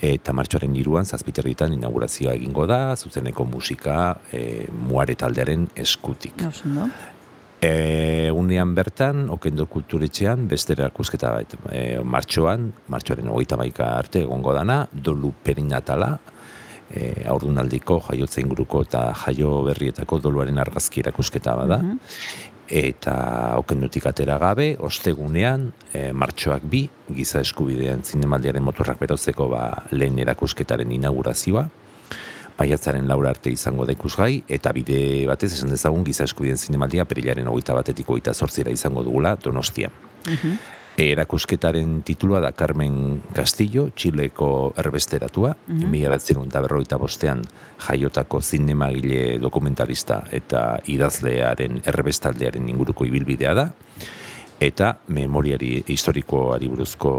eta martxoaren iruan zazpiterritan inaugurazioa egingo da, zuzeneko musika eh, muare taldearen eskutik. Ondo. E, unean bertan, okendo kulturetxean, beste erakusketa bat, e, martxoan, martxoaren hogeita maika arte egongo dana, dolu perinatala, e, aurdunaldiko jaiotza inguruko eta jaio berrietako doluaren argazki erakusketa bada. Eta okendutik atera gabe, ostegunean, e, martxoak bi, giza eskubidean zinemaldiaren motorrak berotzeko ba, lehen erakusketaren inaugurazioa, Baiatzaren laura arte izango da ikusgai, eta bide batez esan dezagun giza eskubideen zinemaldia perilaren hogeita batetik hogeita zortzira izango dugula donostia. Erakusketaren titulua da Carmen Castillo, Txileko erbesteratua, mm eta berroita bostean jaiotako zinemagile dokumentalista eta idazlearen erbestaldearen inguruko ibilbidea da, eta memoriari historikoari buruzko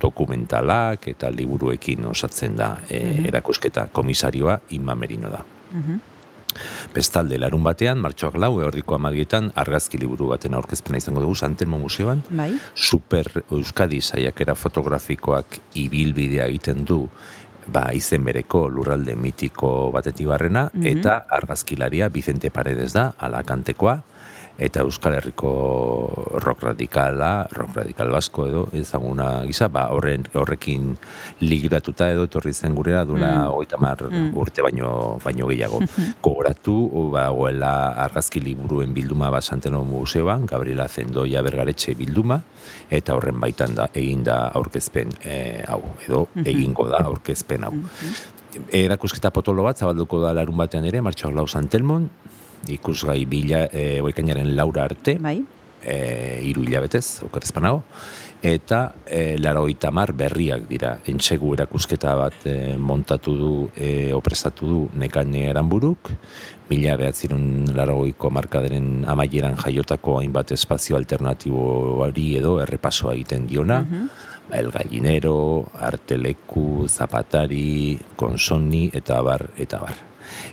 dokumentalak eta liburuekin osatzen da e, erakusketa komisarioa Inma Merino da. Bestalde, larun batean, martxoak lau, eordiko amadietan, argazki liburu baten aurkezpena izango dugu Santelmo Museoan, Bai? Super Euskadi saiakera fotografikoak ibilbidea egiten du ba, izen bereko lurralde mitiko batetik barrena, eta argazkilaria Vicente Paredes da, alakantekoa, eta Euskal Herriko rock radikala, rock radikal basko edo, ezaguna gisa, ba, horren, horrekin liguratuta edo etorri zen gurera duela Mm. mar urte baino, baino gehiago. Gogoratu, ba, goela argazki liburuen bilduma bat Santeno Museoan, Gabriela Zendoia Bergaretxe bilduma, eta horren baitan da, egin da aurkezpen eh, hau, edo egingo da aurkezpen hau. Erakusketa potolo bat zabalduko da larun batean ere, martxoak lau Santelmon, ikusgai bila, e, oikainaren laura arte, Bai? e, iru hilabetez, okerrezpanago, eta e, larogeita mar berriak dira. Entsegu erakusketa bat e, montatu du, e, opresatu du nekane eranburuk, mila behatzirun larogeiko markaderen amaieran jaiotako hainbat espazio alternatiboari edo errepasoa egiten diona, ba, El Gallinero, Arteleku, Zapatari, Konsoni, eta bar, eta bar.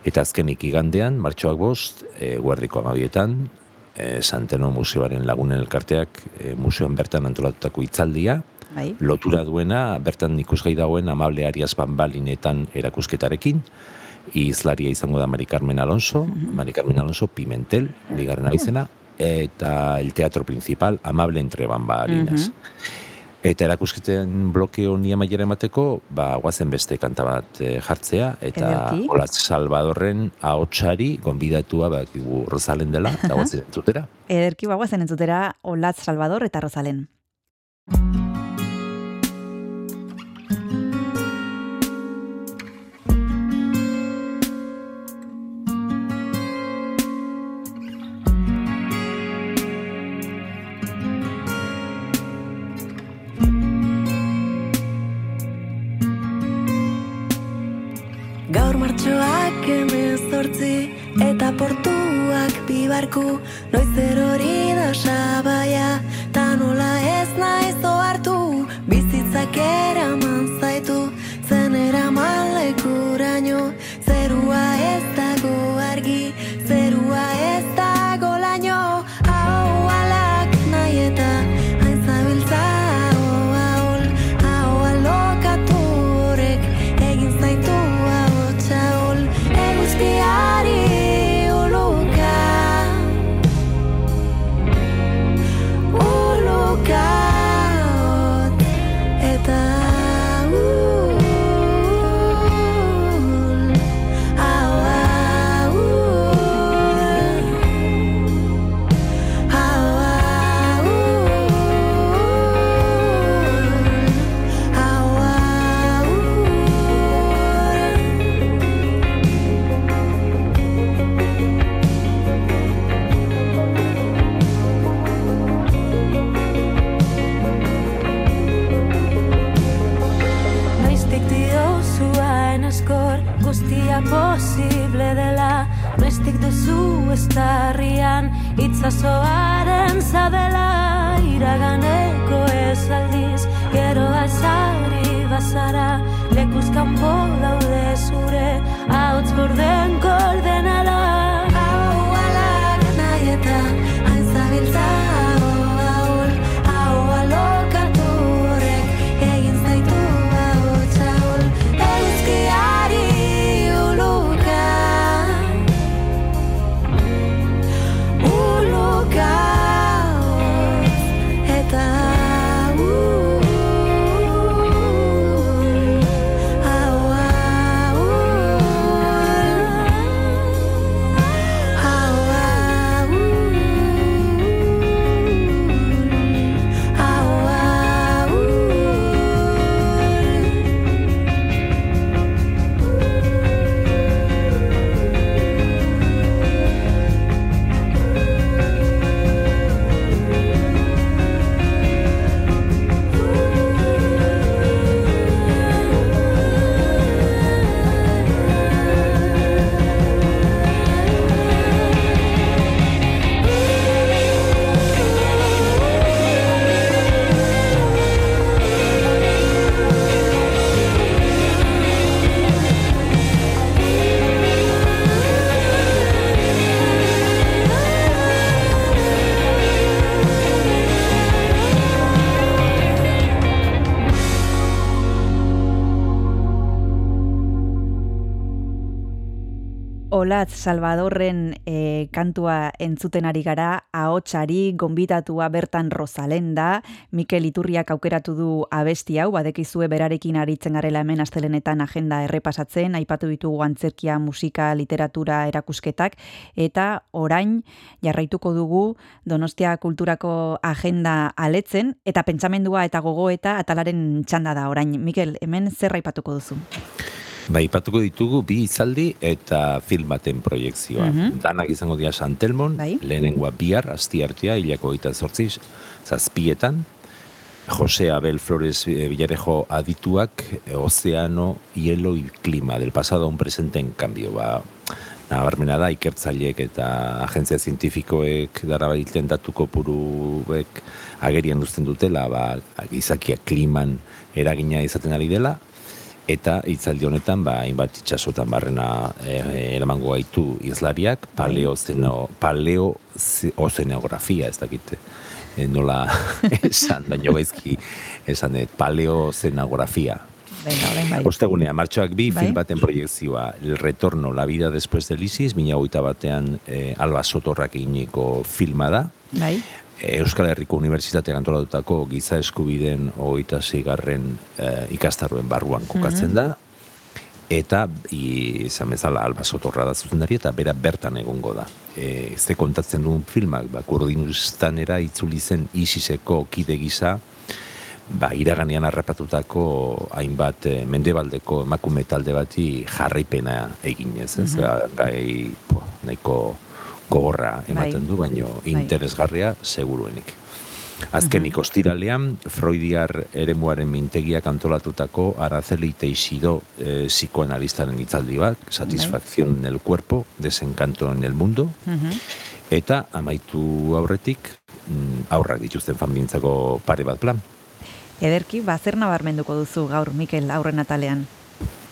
Eta azkenik igandean, martxoak bost, e, guardiko amabietan, e, Santeno Museoaren lagunen elkarteak e, museoan bertan antolatutako hitzaldia, Bai. lotura duena, bertan ikusgai dagoen amable Arias Bambalinetan erakusketarekin, izlaria izango da Mari Carmen Alonso, Mari Carmen Alonso Pimentel, bigarren abizena, eta el teatro principal, amable entre bambalinas. Eta erakusketen bloke honi amaiera emateko, ba, guazen beste kanta bat eh, jartzea, eta Ederki. Olatz Salvadorren ahotsari gonbidatua ba, kigu Rosalen dela, eta guazen entzutera. Ederki bagoazen entzutera Olatz Salvador eta Rosalen. Gaur martxoak emezortzi eta portuak bibarku Noiz erori da sabaia ta nola ez naiz ohartu. Bizitzak eraman zaitu zen eraman lekuraino. Zerua ez duzu estarrian itzazoaren zabela Iraganeko ez aldiz gero azari bazara Lekuz kanpo daude zure ahots gorden kordenala Salvadorren e, kantua entzuten ari gara, ahotsari gonbitatua bertan Rosalenda, Mikel Iturriak aukeratu du abesti hau, badekizue berarekin aritzen garela hemen astelenetan agenda errepasatzen, aipatu ditugu antzerkia, musika, literatura, erakusketak, eta orain jarraituko dugu Donostia kulturako agenda aletzen, eta pentsamendua eta gogoeta atalaren txanda da orain. Mikel, hemen zer aipatuko duzu? Ba, ipatuko ditugu bi izaldi eta film baten proiektzioa. Mhm. Danak izango dira Santelmon, Bai. lehenengoa bihar, astiartea, hilako gita zortziz, zazpietan, Jose Abel Flores eh, Villarejo adituak eh, Ozeano, Hielo y Clima, del pasado a un presente en cambio. Ba, nabarmena da, ikertzaileek eta agentzia zientifikoek darabilten datuko puruek agerian duzten dutela, ba, gizakia kliman eragina izaten ari dela, eta hitzaldi honetan ba hainbat itsasotan barrena eh, eramango gaitu izlariak paleozeno paleo ozeanografia ez dakite eh, nola esan, baino gaizki esan, eh, paleozenografia. Bai. Ostegunea, martxoak bi, Bai. film baten proiektzioa, El Retorno, La Vida Después del ISIS, mina batean eh, Alba Sotorrak eginiko filma da. Bai. Euskal Herriko Unibertsitatean antolatutako giza eskubideen hogeita zigarren eh, ikastarroen barruan kokatzen da. Eta, izan bezala, Alba Sotorra da zuzendari, eta bera bertan egongo da. E, ze kontatzen duen filmak, ba, Kurdinustanera itzuli zen ISISeko kide gisa, ba, iraganean harrapatutako hainbat eh, mendebaldeko emakume talde bati jarraipena eginez, ez? Mhm. Gai, po, nahiko gogorra ematen Bai. du, baino Bai. interesgarria seguruenik. Azkenik ostiralean, Freudiar eremuaren mintegiak antolatutako Araceli Teixido eh, psikoanalistaren hitzaldi bat, satisfacción en el cuerpo, desencanto en el mundo, eta amaitu aurretik, mm, aurrak dituzten familientzako pare bat plan. Ederki, ba, zer nabarmenduko duzu gaur, Mikel, aurren atalean?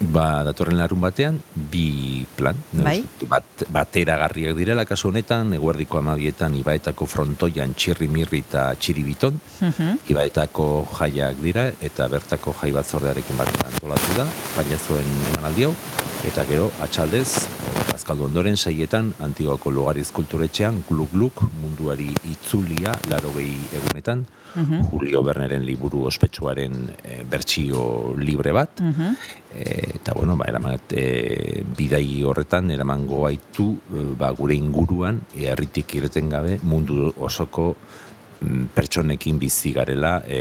Ba, datorren larun batean, bi plan. Bai. Bat, bateragarriak direla, kasu honetan, eguerdiko amabietan, ibaetako frontoian txirri mirri eta txiribiton, Mhm. ibaetako jaiak dira, eta bertako jai batzordearekin bat antolatu da, baina zuen emanaldi hau, eta gero, atxaldez, azkaldu ondoren, seietan, antigoko lugariz kulturetxean, gluk-gluk, munduari itzulia, laro gehi egunetan, Mhm. Julio Berneren liburu ospetsuaren e, bertsio libre bat, Mhm. E, eta bueno, ba, eraman, e, bidai horretan eramango gaitu e, ba, gure inguruan herritik ireten gabe mundu osoko mm, pertsonekin bizi garela e,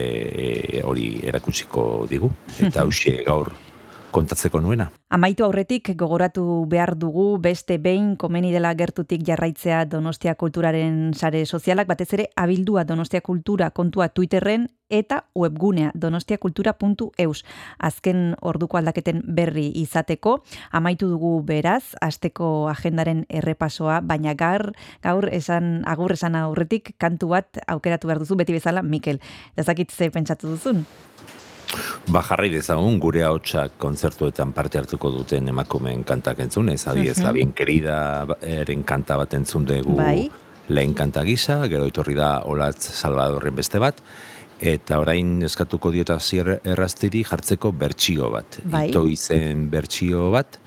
e, hori erakutsiko digu eta hauxe gaur kontatzeko nuena. Amaitu aurretik gogoratu behar dugu beste behin komeni dela gertutik jarraitzea Donostia Kulturaren sare sozialak, batez ere abildua Donostia Kultura kontua Twitterren eta webgunea donostiakultura.eus. Azken orduko aldaketen berri izateko, amaitu dugu beraz, asteko agendaren errepasoa, baina gaur, gaur esan, agur esan aurretik kantu bat aukeratu behar duzu, beti bezala, Mikel. Ezakit ze pentsatu duzun? Ba jarrai dezagun gure ahotsak kontzertuetan parte hartuko duten emakumeen kantak entzunez, adiez, Mhm. la bien querida eren kanta bat entzun dugu Bai. lehen kanta gisa, gero etorri da Olatz Salvadorren beste bat, eta orain eskatuko dieta zier errastiri jartzeko bertsio bat. Bai. Ito izen bertsio bat,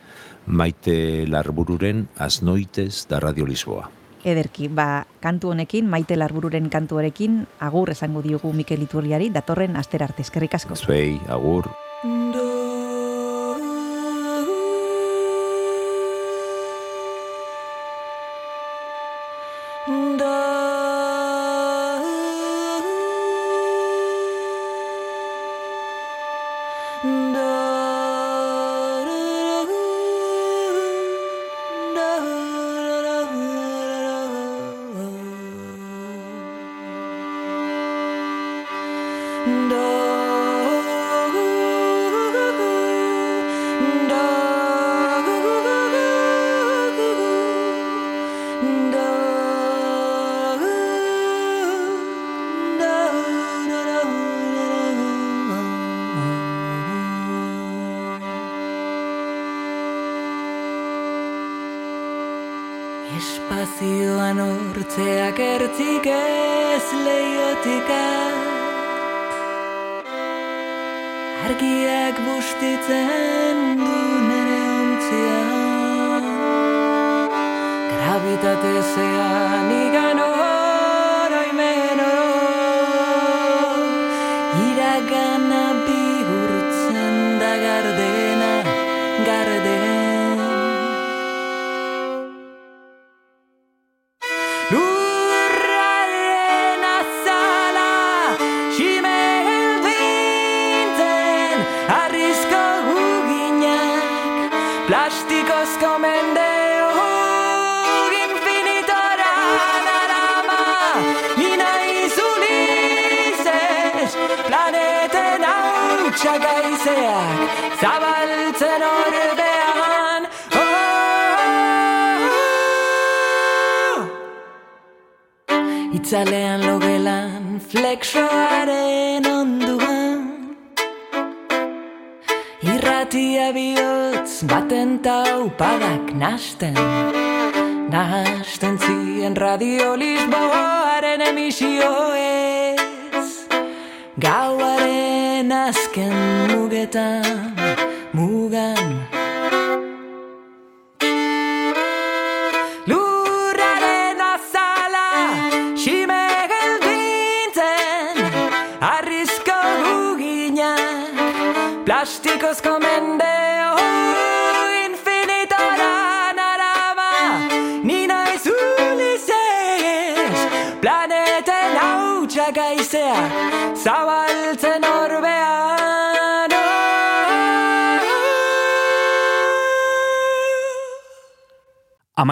maite larbururen aznoitez da Radio Lisboa. Ederki, ba, kantu honekin, maite larbururen kantuarekin, agur esango diogu Mikel Iturriari, datorren astera arte, eskerrik asko. Zuei, agur. Nashtan.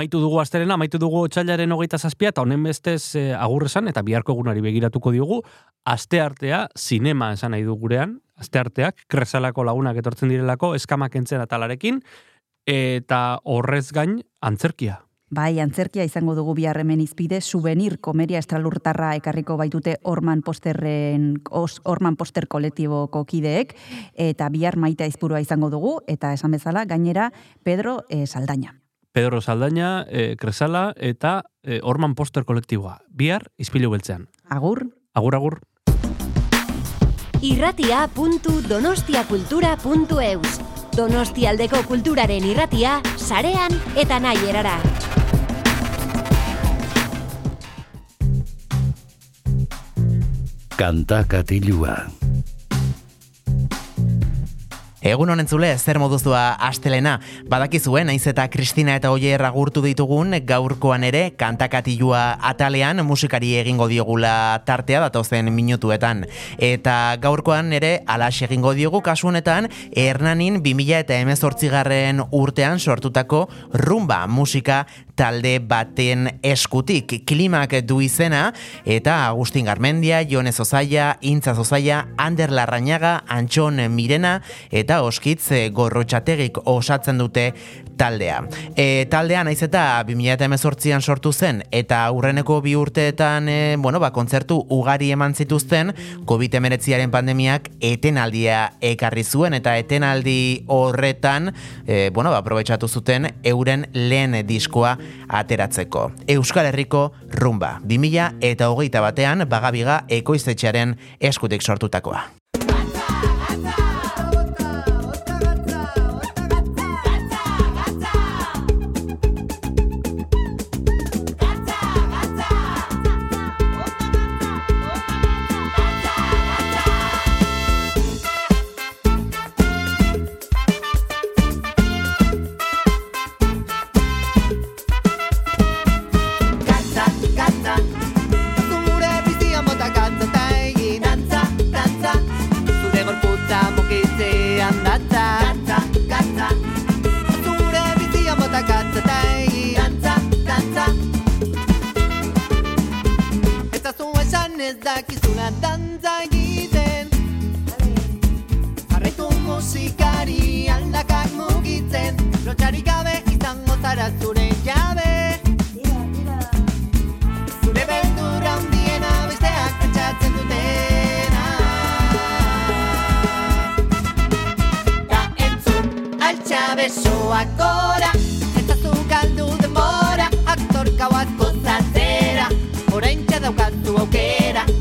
Amaitu dugu astelena, amaitu dugu otxailaren hogeita zazpia, eta honen bestez eh, agur esan, eta biharko egunari begiratuko diogu, aste artea, sinema esan nahi du gurean, aste arteak, kresalako lagunak etortzen direlako, eskamak entzen atalarekin, eta horrez gain, antzerkia. Bai, antzerkia izango dugu bihar hemen izpide, souvenir komeria estralurtarra ekarriko baitute Orman Posterren, os, Orman Poster kolektiboko kideek, eta bihar maita izpurua izango dugu, eta esan bezala, gainera Pedro eh, Saldaña. Pedro Saldaña, eh, Kresala, eta eh, Orman Poster kolektiboa. Bihar, izpilu beltzean. Agur. Agur, agur. irratia.donostiakultura.eus Donostialdeko kulturaren irratia, sarean eta nahi erara. Kanta katilua. Egun honen zule, zer moduzua astelena. Badakizuen, naiz eta Kristina eta Oier agurtu ditugun, gaurkoan ere, kantakatilua atalean, musikari egingo diogula tartea datozen minutuetan. Eta gaurkoan ere, alas egingo diogu kasu honetan, Hernanin 2000 eta garren urtean sortutako rumba musika talde baten eskutik. Klimak du izena, eta Agustin Garmendia, Jonez Ozaia, Intza Ozaia, Ander Larrañaga, Antxon Mirena, eta Oskitz eh, Gorrotxategik osatzen dute taldea. E, taldea naiz eta 2018an sortu zen eta aurreneko bi urteetan e, bueno, ba, kontzertu ugari eman zituzten COVID-19aren pandemiak etenaldia ekarri zuen eta etenaldi horretan e, bueno, ba, aprobetxatu zuten euren lehen diskoa ateratzeko. Euskal Herriko rumba. 2000 eta hogeita batean bagabiga ekoiztetxearen eskutik sortutakoa. Esan ez dakizuna dantza egiten. Jarraitu musikari aldakak mugitzen. Lotxarik gabe izango zara zure jabe. Zure beldurra hundiena besteak pentsatzen dutena. Da entzun altxa besoak gora. Entzazu galdu denbora Aktorka bat gozatzera. Orain daukatu aukera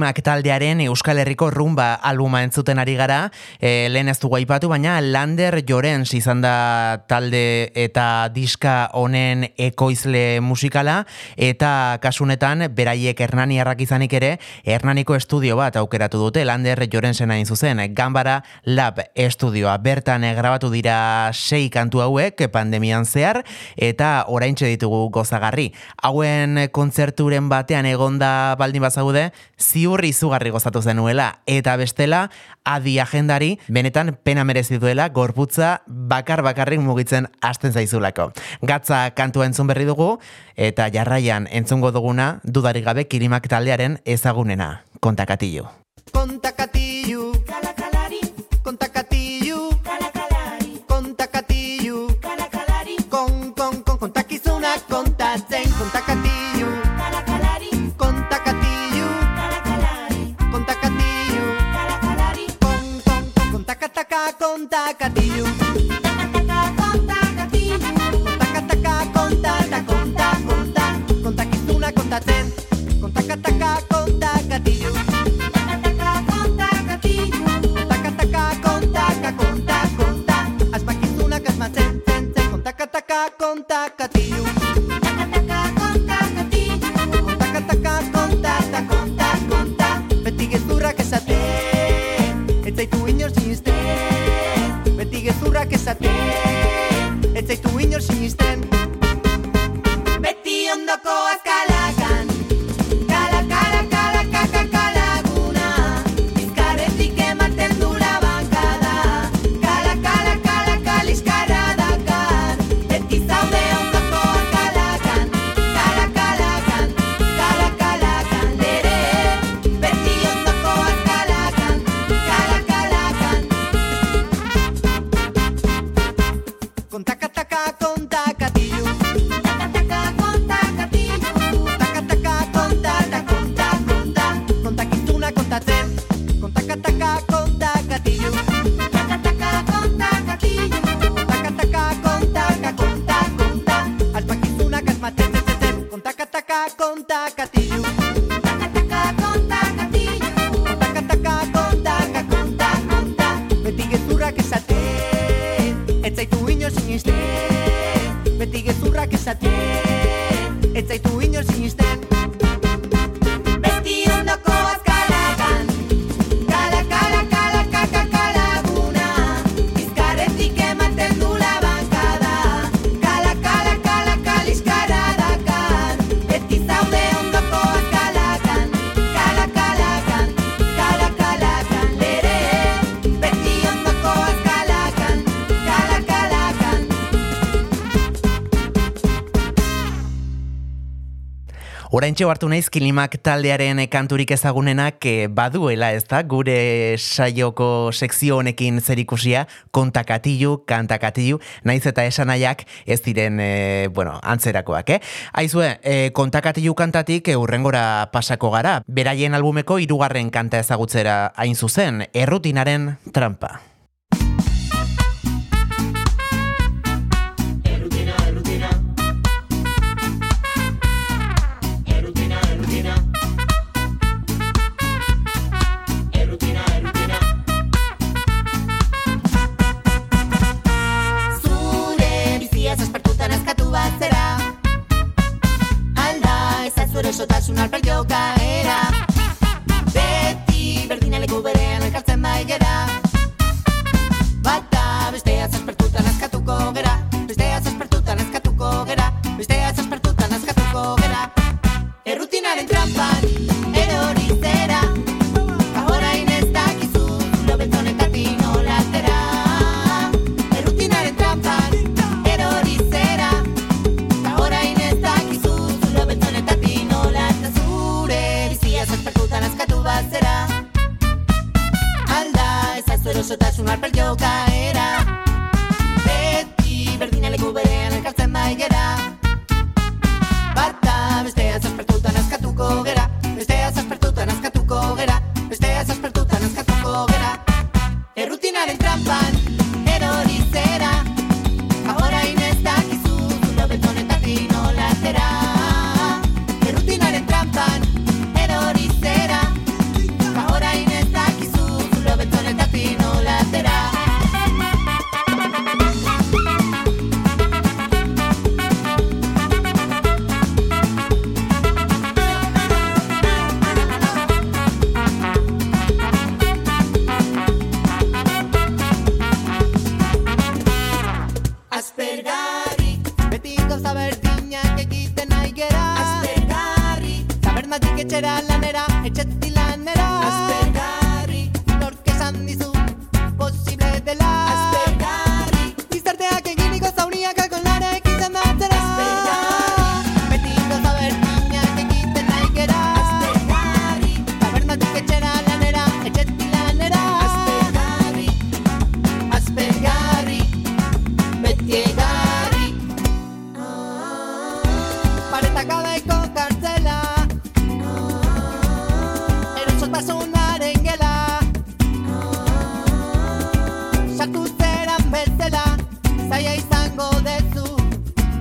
Kilimak taldearen Euskal Herriko rumba albuma entzuten ari gara, e, lehen ez dugu aipatu, baina Lander Jorens izan da talde eta diska honen ekoizle musikala, eta kasunetan beraiek Hernani errak izanik ere, Hernaniko estudio bat aukeratu dute, Lander Jorensen hain zuzen, Gambara Lab estudioa. Bertan eh, grabatu dira sei kantu hauek pandemian zehar, eta oraintxe ditugu gozagarri. Hauen kontzerturen batean egonda baldin bazaude, ziur izugarri gozatu zenuela, eta bestela, adi agendari, benetan pena merezi duela, gorputza bakar bakarrik mugitzen hasten zaizulako. Gatza kantua entzun berri dugu, eta jarraian entzungo duguna, dudarik gabe kilimak taldearen ezagunena. Kontakatilu kontakataka kontakatilu Kontakataka kontakatilu Kontakataka kontata, konta, konta Kontakizuna kontatzen Kontakataka kontakatilu Kontakataka kontaka konta konta Asmakizunak asmatzen zen zen Kontakataka kontakatilu Kontakataka Contáctate con tacata Oraintxe hartu naiz kilimak taldearen kanturik ezagunenak eh, baduela ez da, gure saioko sekzio honekin zerikusia, kontakatilu, kantakatilu, naiz eta esanaiak ez diren, e, bueno, antzerakoak, eh? Aizue, e, kontakatilu kantatik e, urrengora pasako gara, beraien albumeko hirugarren kanta ezagutzera hain zuzen, errutinaren trampa.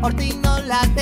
Ortino Ortinola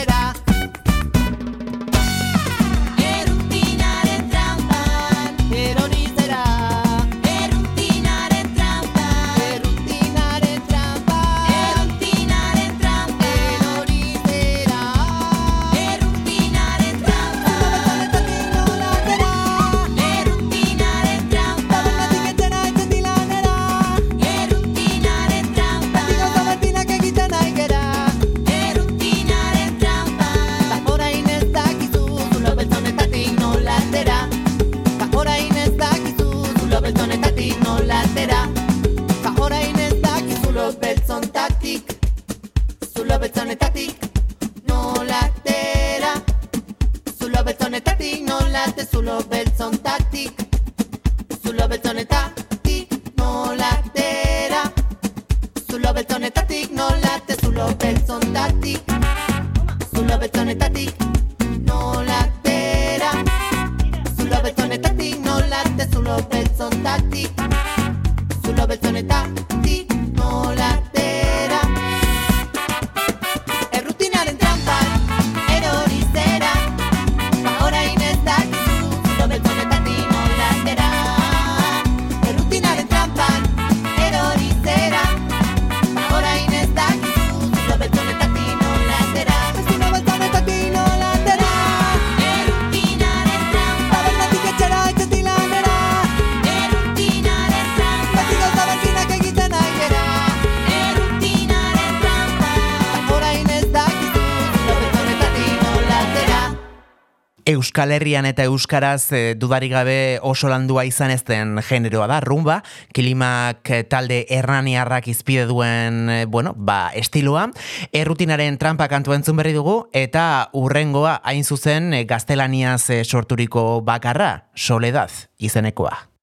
Euskal Herrian eta Euskaraz e, dudarik gabe oso landua izan ez den generoa da, rumba, kilimak eh, talde erraniarrak izpide duen, e, bueno, ba, estiloa, errutinaren trampa kantu entzun berri dugu, eta urrengoa hain zuzen e, gaztelaniaz sorturiko bakarra, soledaz, izenekoa.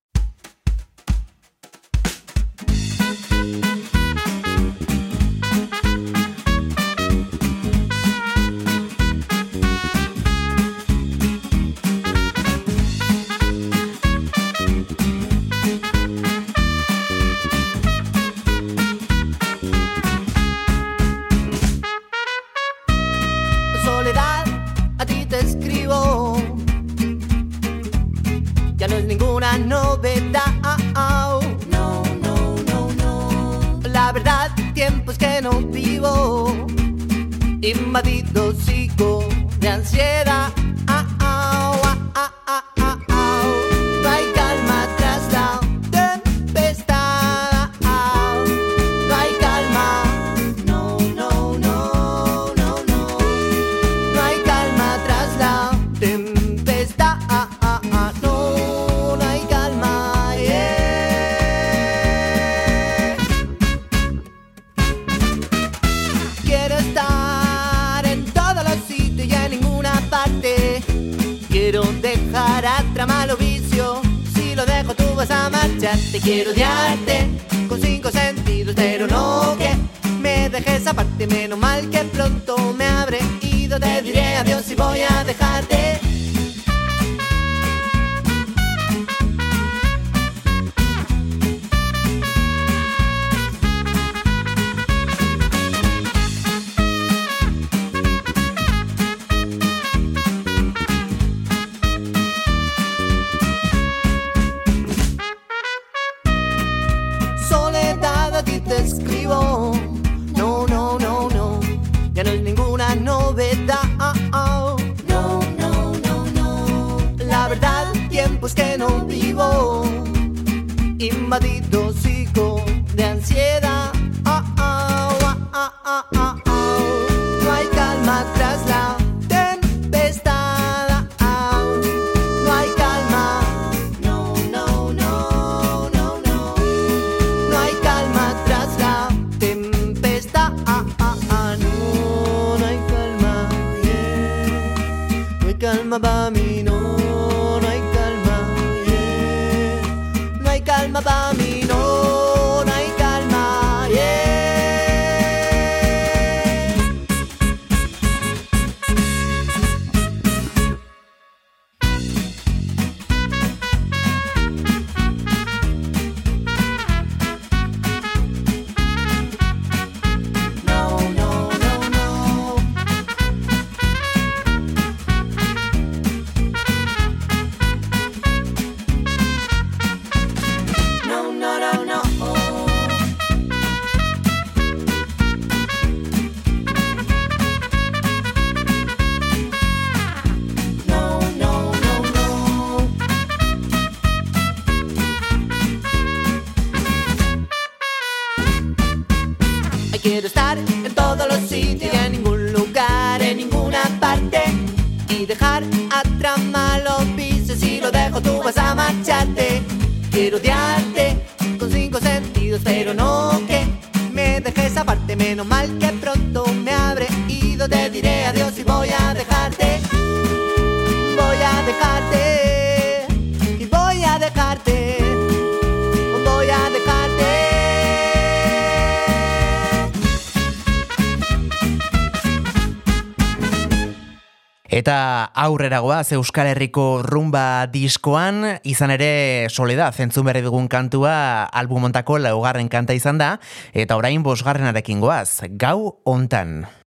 aurreragoa, ze Euskal Herriko rumba diskoan, izan ere Soledad, entzun berri dugun kantua albumontako laugarren kanta izan da, eta orain bosgarrenarekin goaz, gau hontan.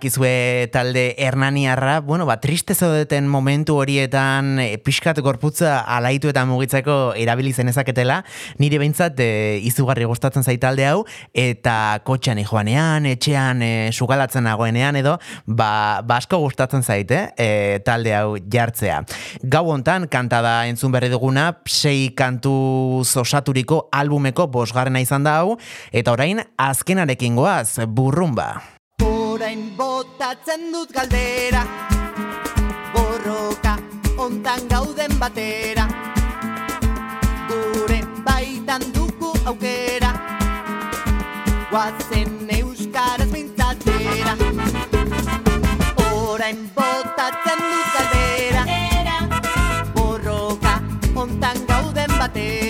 Badakizue talde Hernaniarra, bueno, ba, triste zaudeten momentu horietan e, pixkat gorputza alaitu eta mugitzeko erabili zenezaketela, nire behintzat e, izugarri gustatzen zait talde hau, eta kotxean joanean, etxean e, sugalatzen nagoenean edo, ba, ba asko gustatzen zait, eh, e, talde hau jartzea. Gau hontan kanta da entzun berri duguna, sei kantu osaturiko albumeko bosgarrena izan da hau, eta orain azkenarekin goaz, burrumba. Orain botatzen dut galdera. Borroka ontan gauden batera. Gure baitan dugu aukera. Guazen euskaraz mintzatzera. Orain botatzen dut galdera. Borroka ontan gauden batera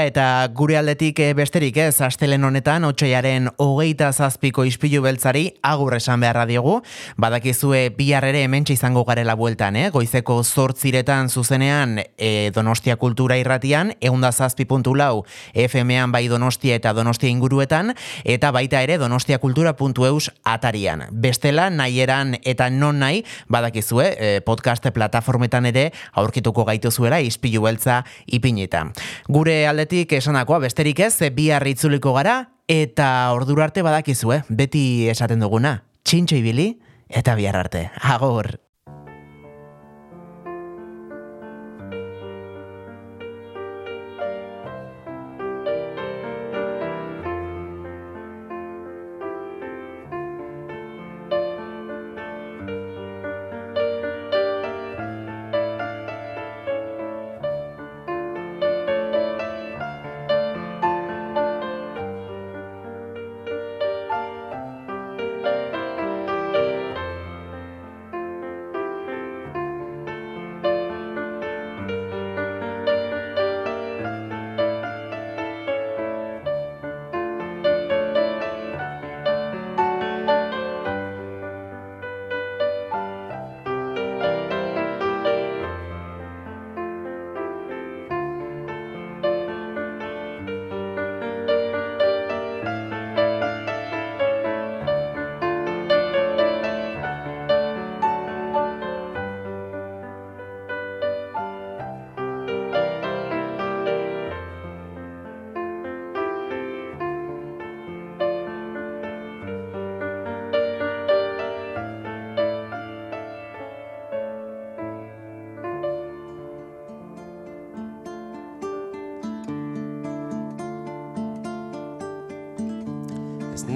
Tira eta gure aldetik eh, besterik ez, astelen honetan, otxoiaren hogeita zazpiko ispilu beltzari agur esan beharra diogu, badakizue bihar ere hementxe izango garela bueltan, eh? goizeko zortziretan zuzenean e, Donostia Kultura irratian, eunda zazpi puntu lau FM-an bai Donostia eta Donostia inguruetan, eta baita ere donostiakultura.eus atarian. Bestela, nahieran eta non nahi, badakizue, e, podcast plataformetan ere aurkituko gaituzuela ispilu beltza ipinita. Gure alde aldetik esanakoa besterik ez, bihar itzuliko gara, eta ordura arte badakizue, beti esaten duguna, txintxo ibili, eta bihar arte. Agor!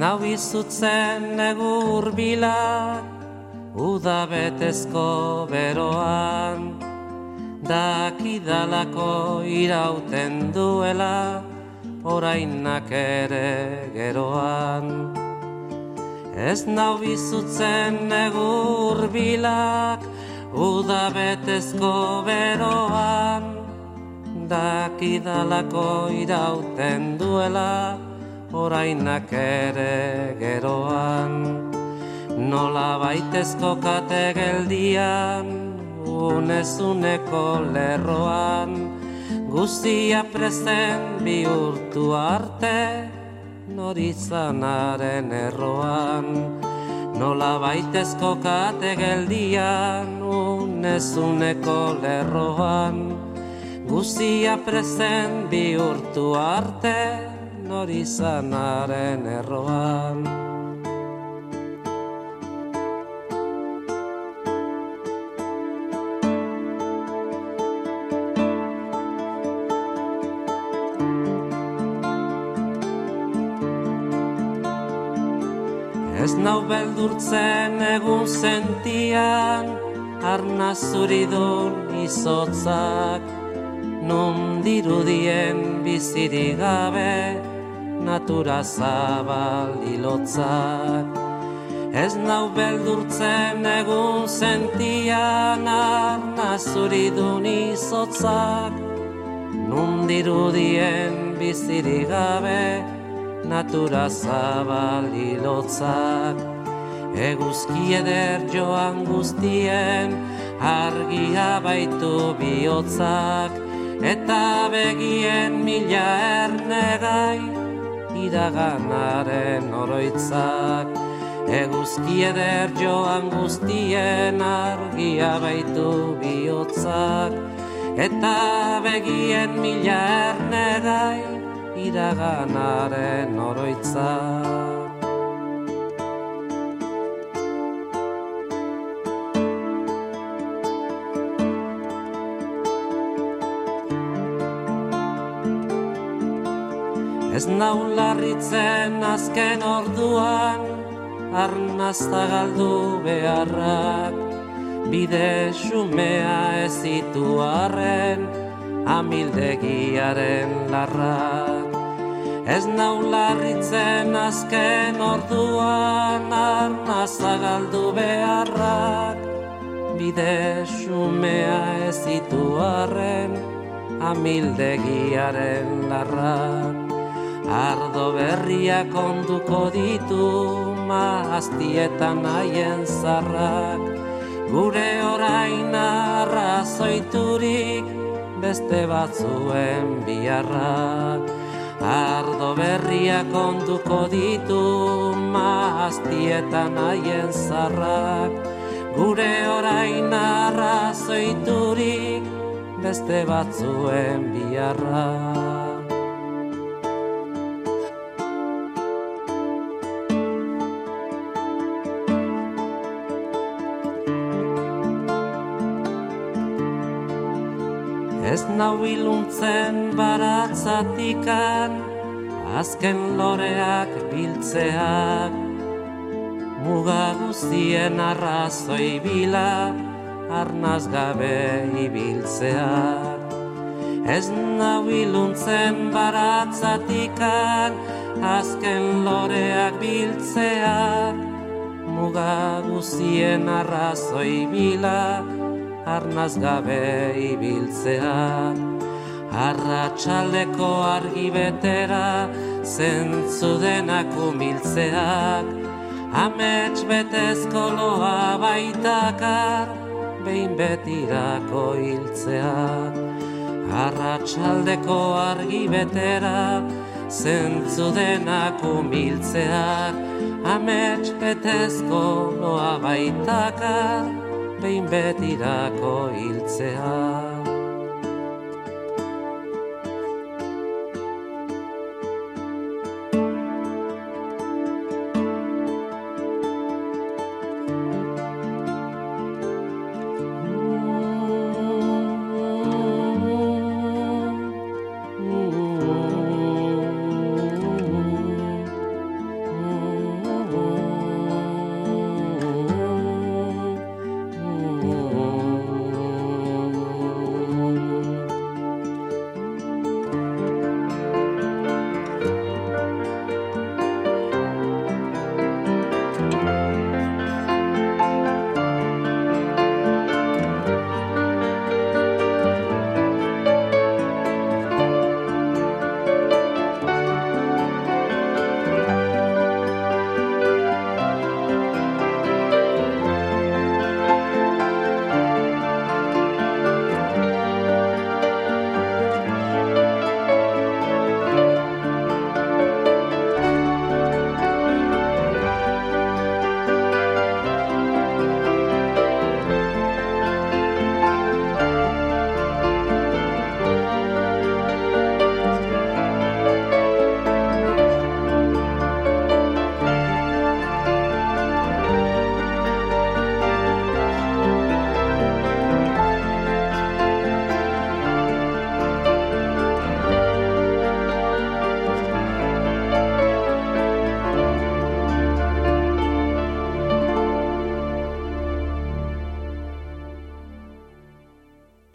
Nau izutzen egur bilak, uda betezko beroan, dakidalako irauten duela, orainak ere geroan. Ez nau izutzen egur bilak, uda betezko beroan, dakidalako irauten duela, orainak ere geroan. Nola baitezko kate geldian, unezuneko lerroan, guztia prezen bihurtu arte, norizanaren erroan. Nola baitezko kate geldian, unezuneko lerroan, guztia prezen bihurtu arte, norizanaren erroan. Ez nau beldurtzen egun sentian, arna zuridun izotzak, non dirudien bizirik gabe, natura zabal hilotzak. Ez nau beldurtzen egun sentian, arna zuridun izotzak, non dirudien bizirik gabe, natura zabal hilotzak. Eguzki eder joan guztien, argia baitu bihotzak, eta begien mila ernegai, iraganaren oroitzak. Eguzki eder joan guztien, argia baitu bihotzak, eta begien mila ernegai, iraganaren oroitzak. Ez nau larritzen azken orduan, arnazta galdu beharrak, bide xumea ez zitu arren, amildegiaren larrak. Ez nau larritzen azken orduan, arnazta galdu beharrak, bide xumea ez zitu arren, amildegiaren larrak. Ardo berriak onduko ditu mahaztietan haien zarrak. Gure orain arrazoiturik beste batzuen biharrak. Ardo berriak onduko ditu mahaztietan haien zarrak. Gure orain arrazoiturik beste batzuen biharrak nau iluntzen baratzatikan Azken loreak biltzeak. Muga guztien arrazoi bila Arnaz gabe ibiltzeak. Ez nau iluntzen baratzatikan Azken loreak biltzeak. Muga guztien arrazoi bila Arnaz gabe ibiltzeak Arratxaldeko argi betera Zentzu denak umiltzeak. Amets betezko loa baitakar Behin betirako hiltzeak. Arratxaldeko argi betera Zentzu denak umiltzeak. Amets betezko loa baitakar Behin betirako hiltzeak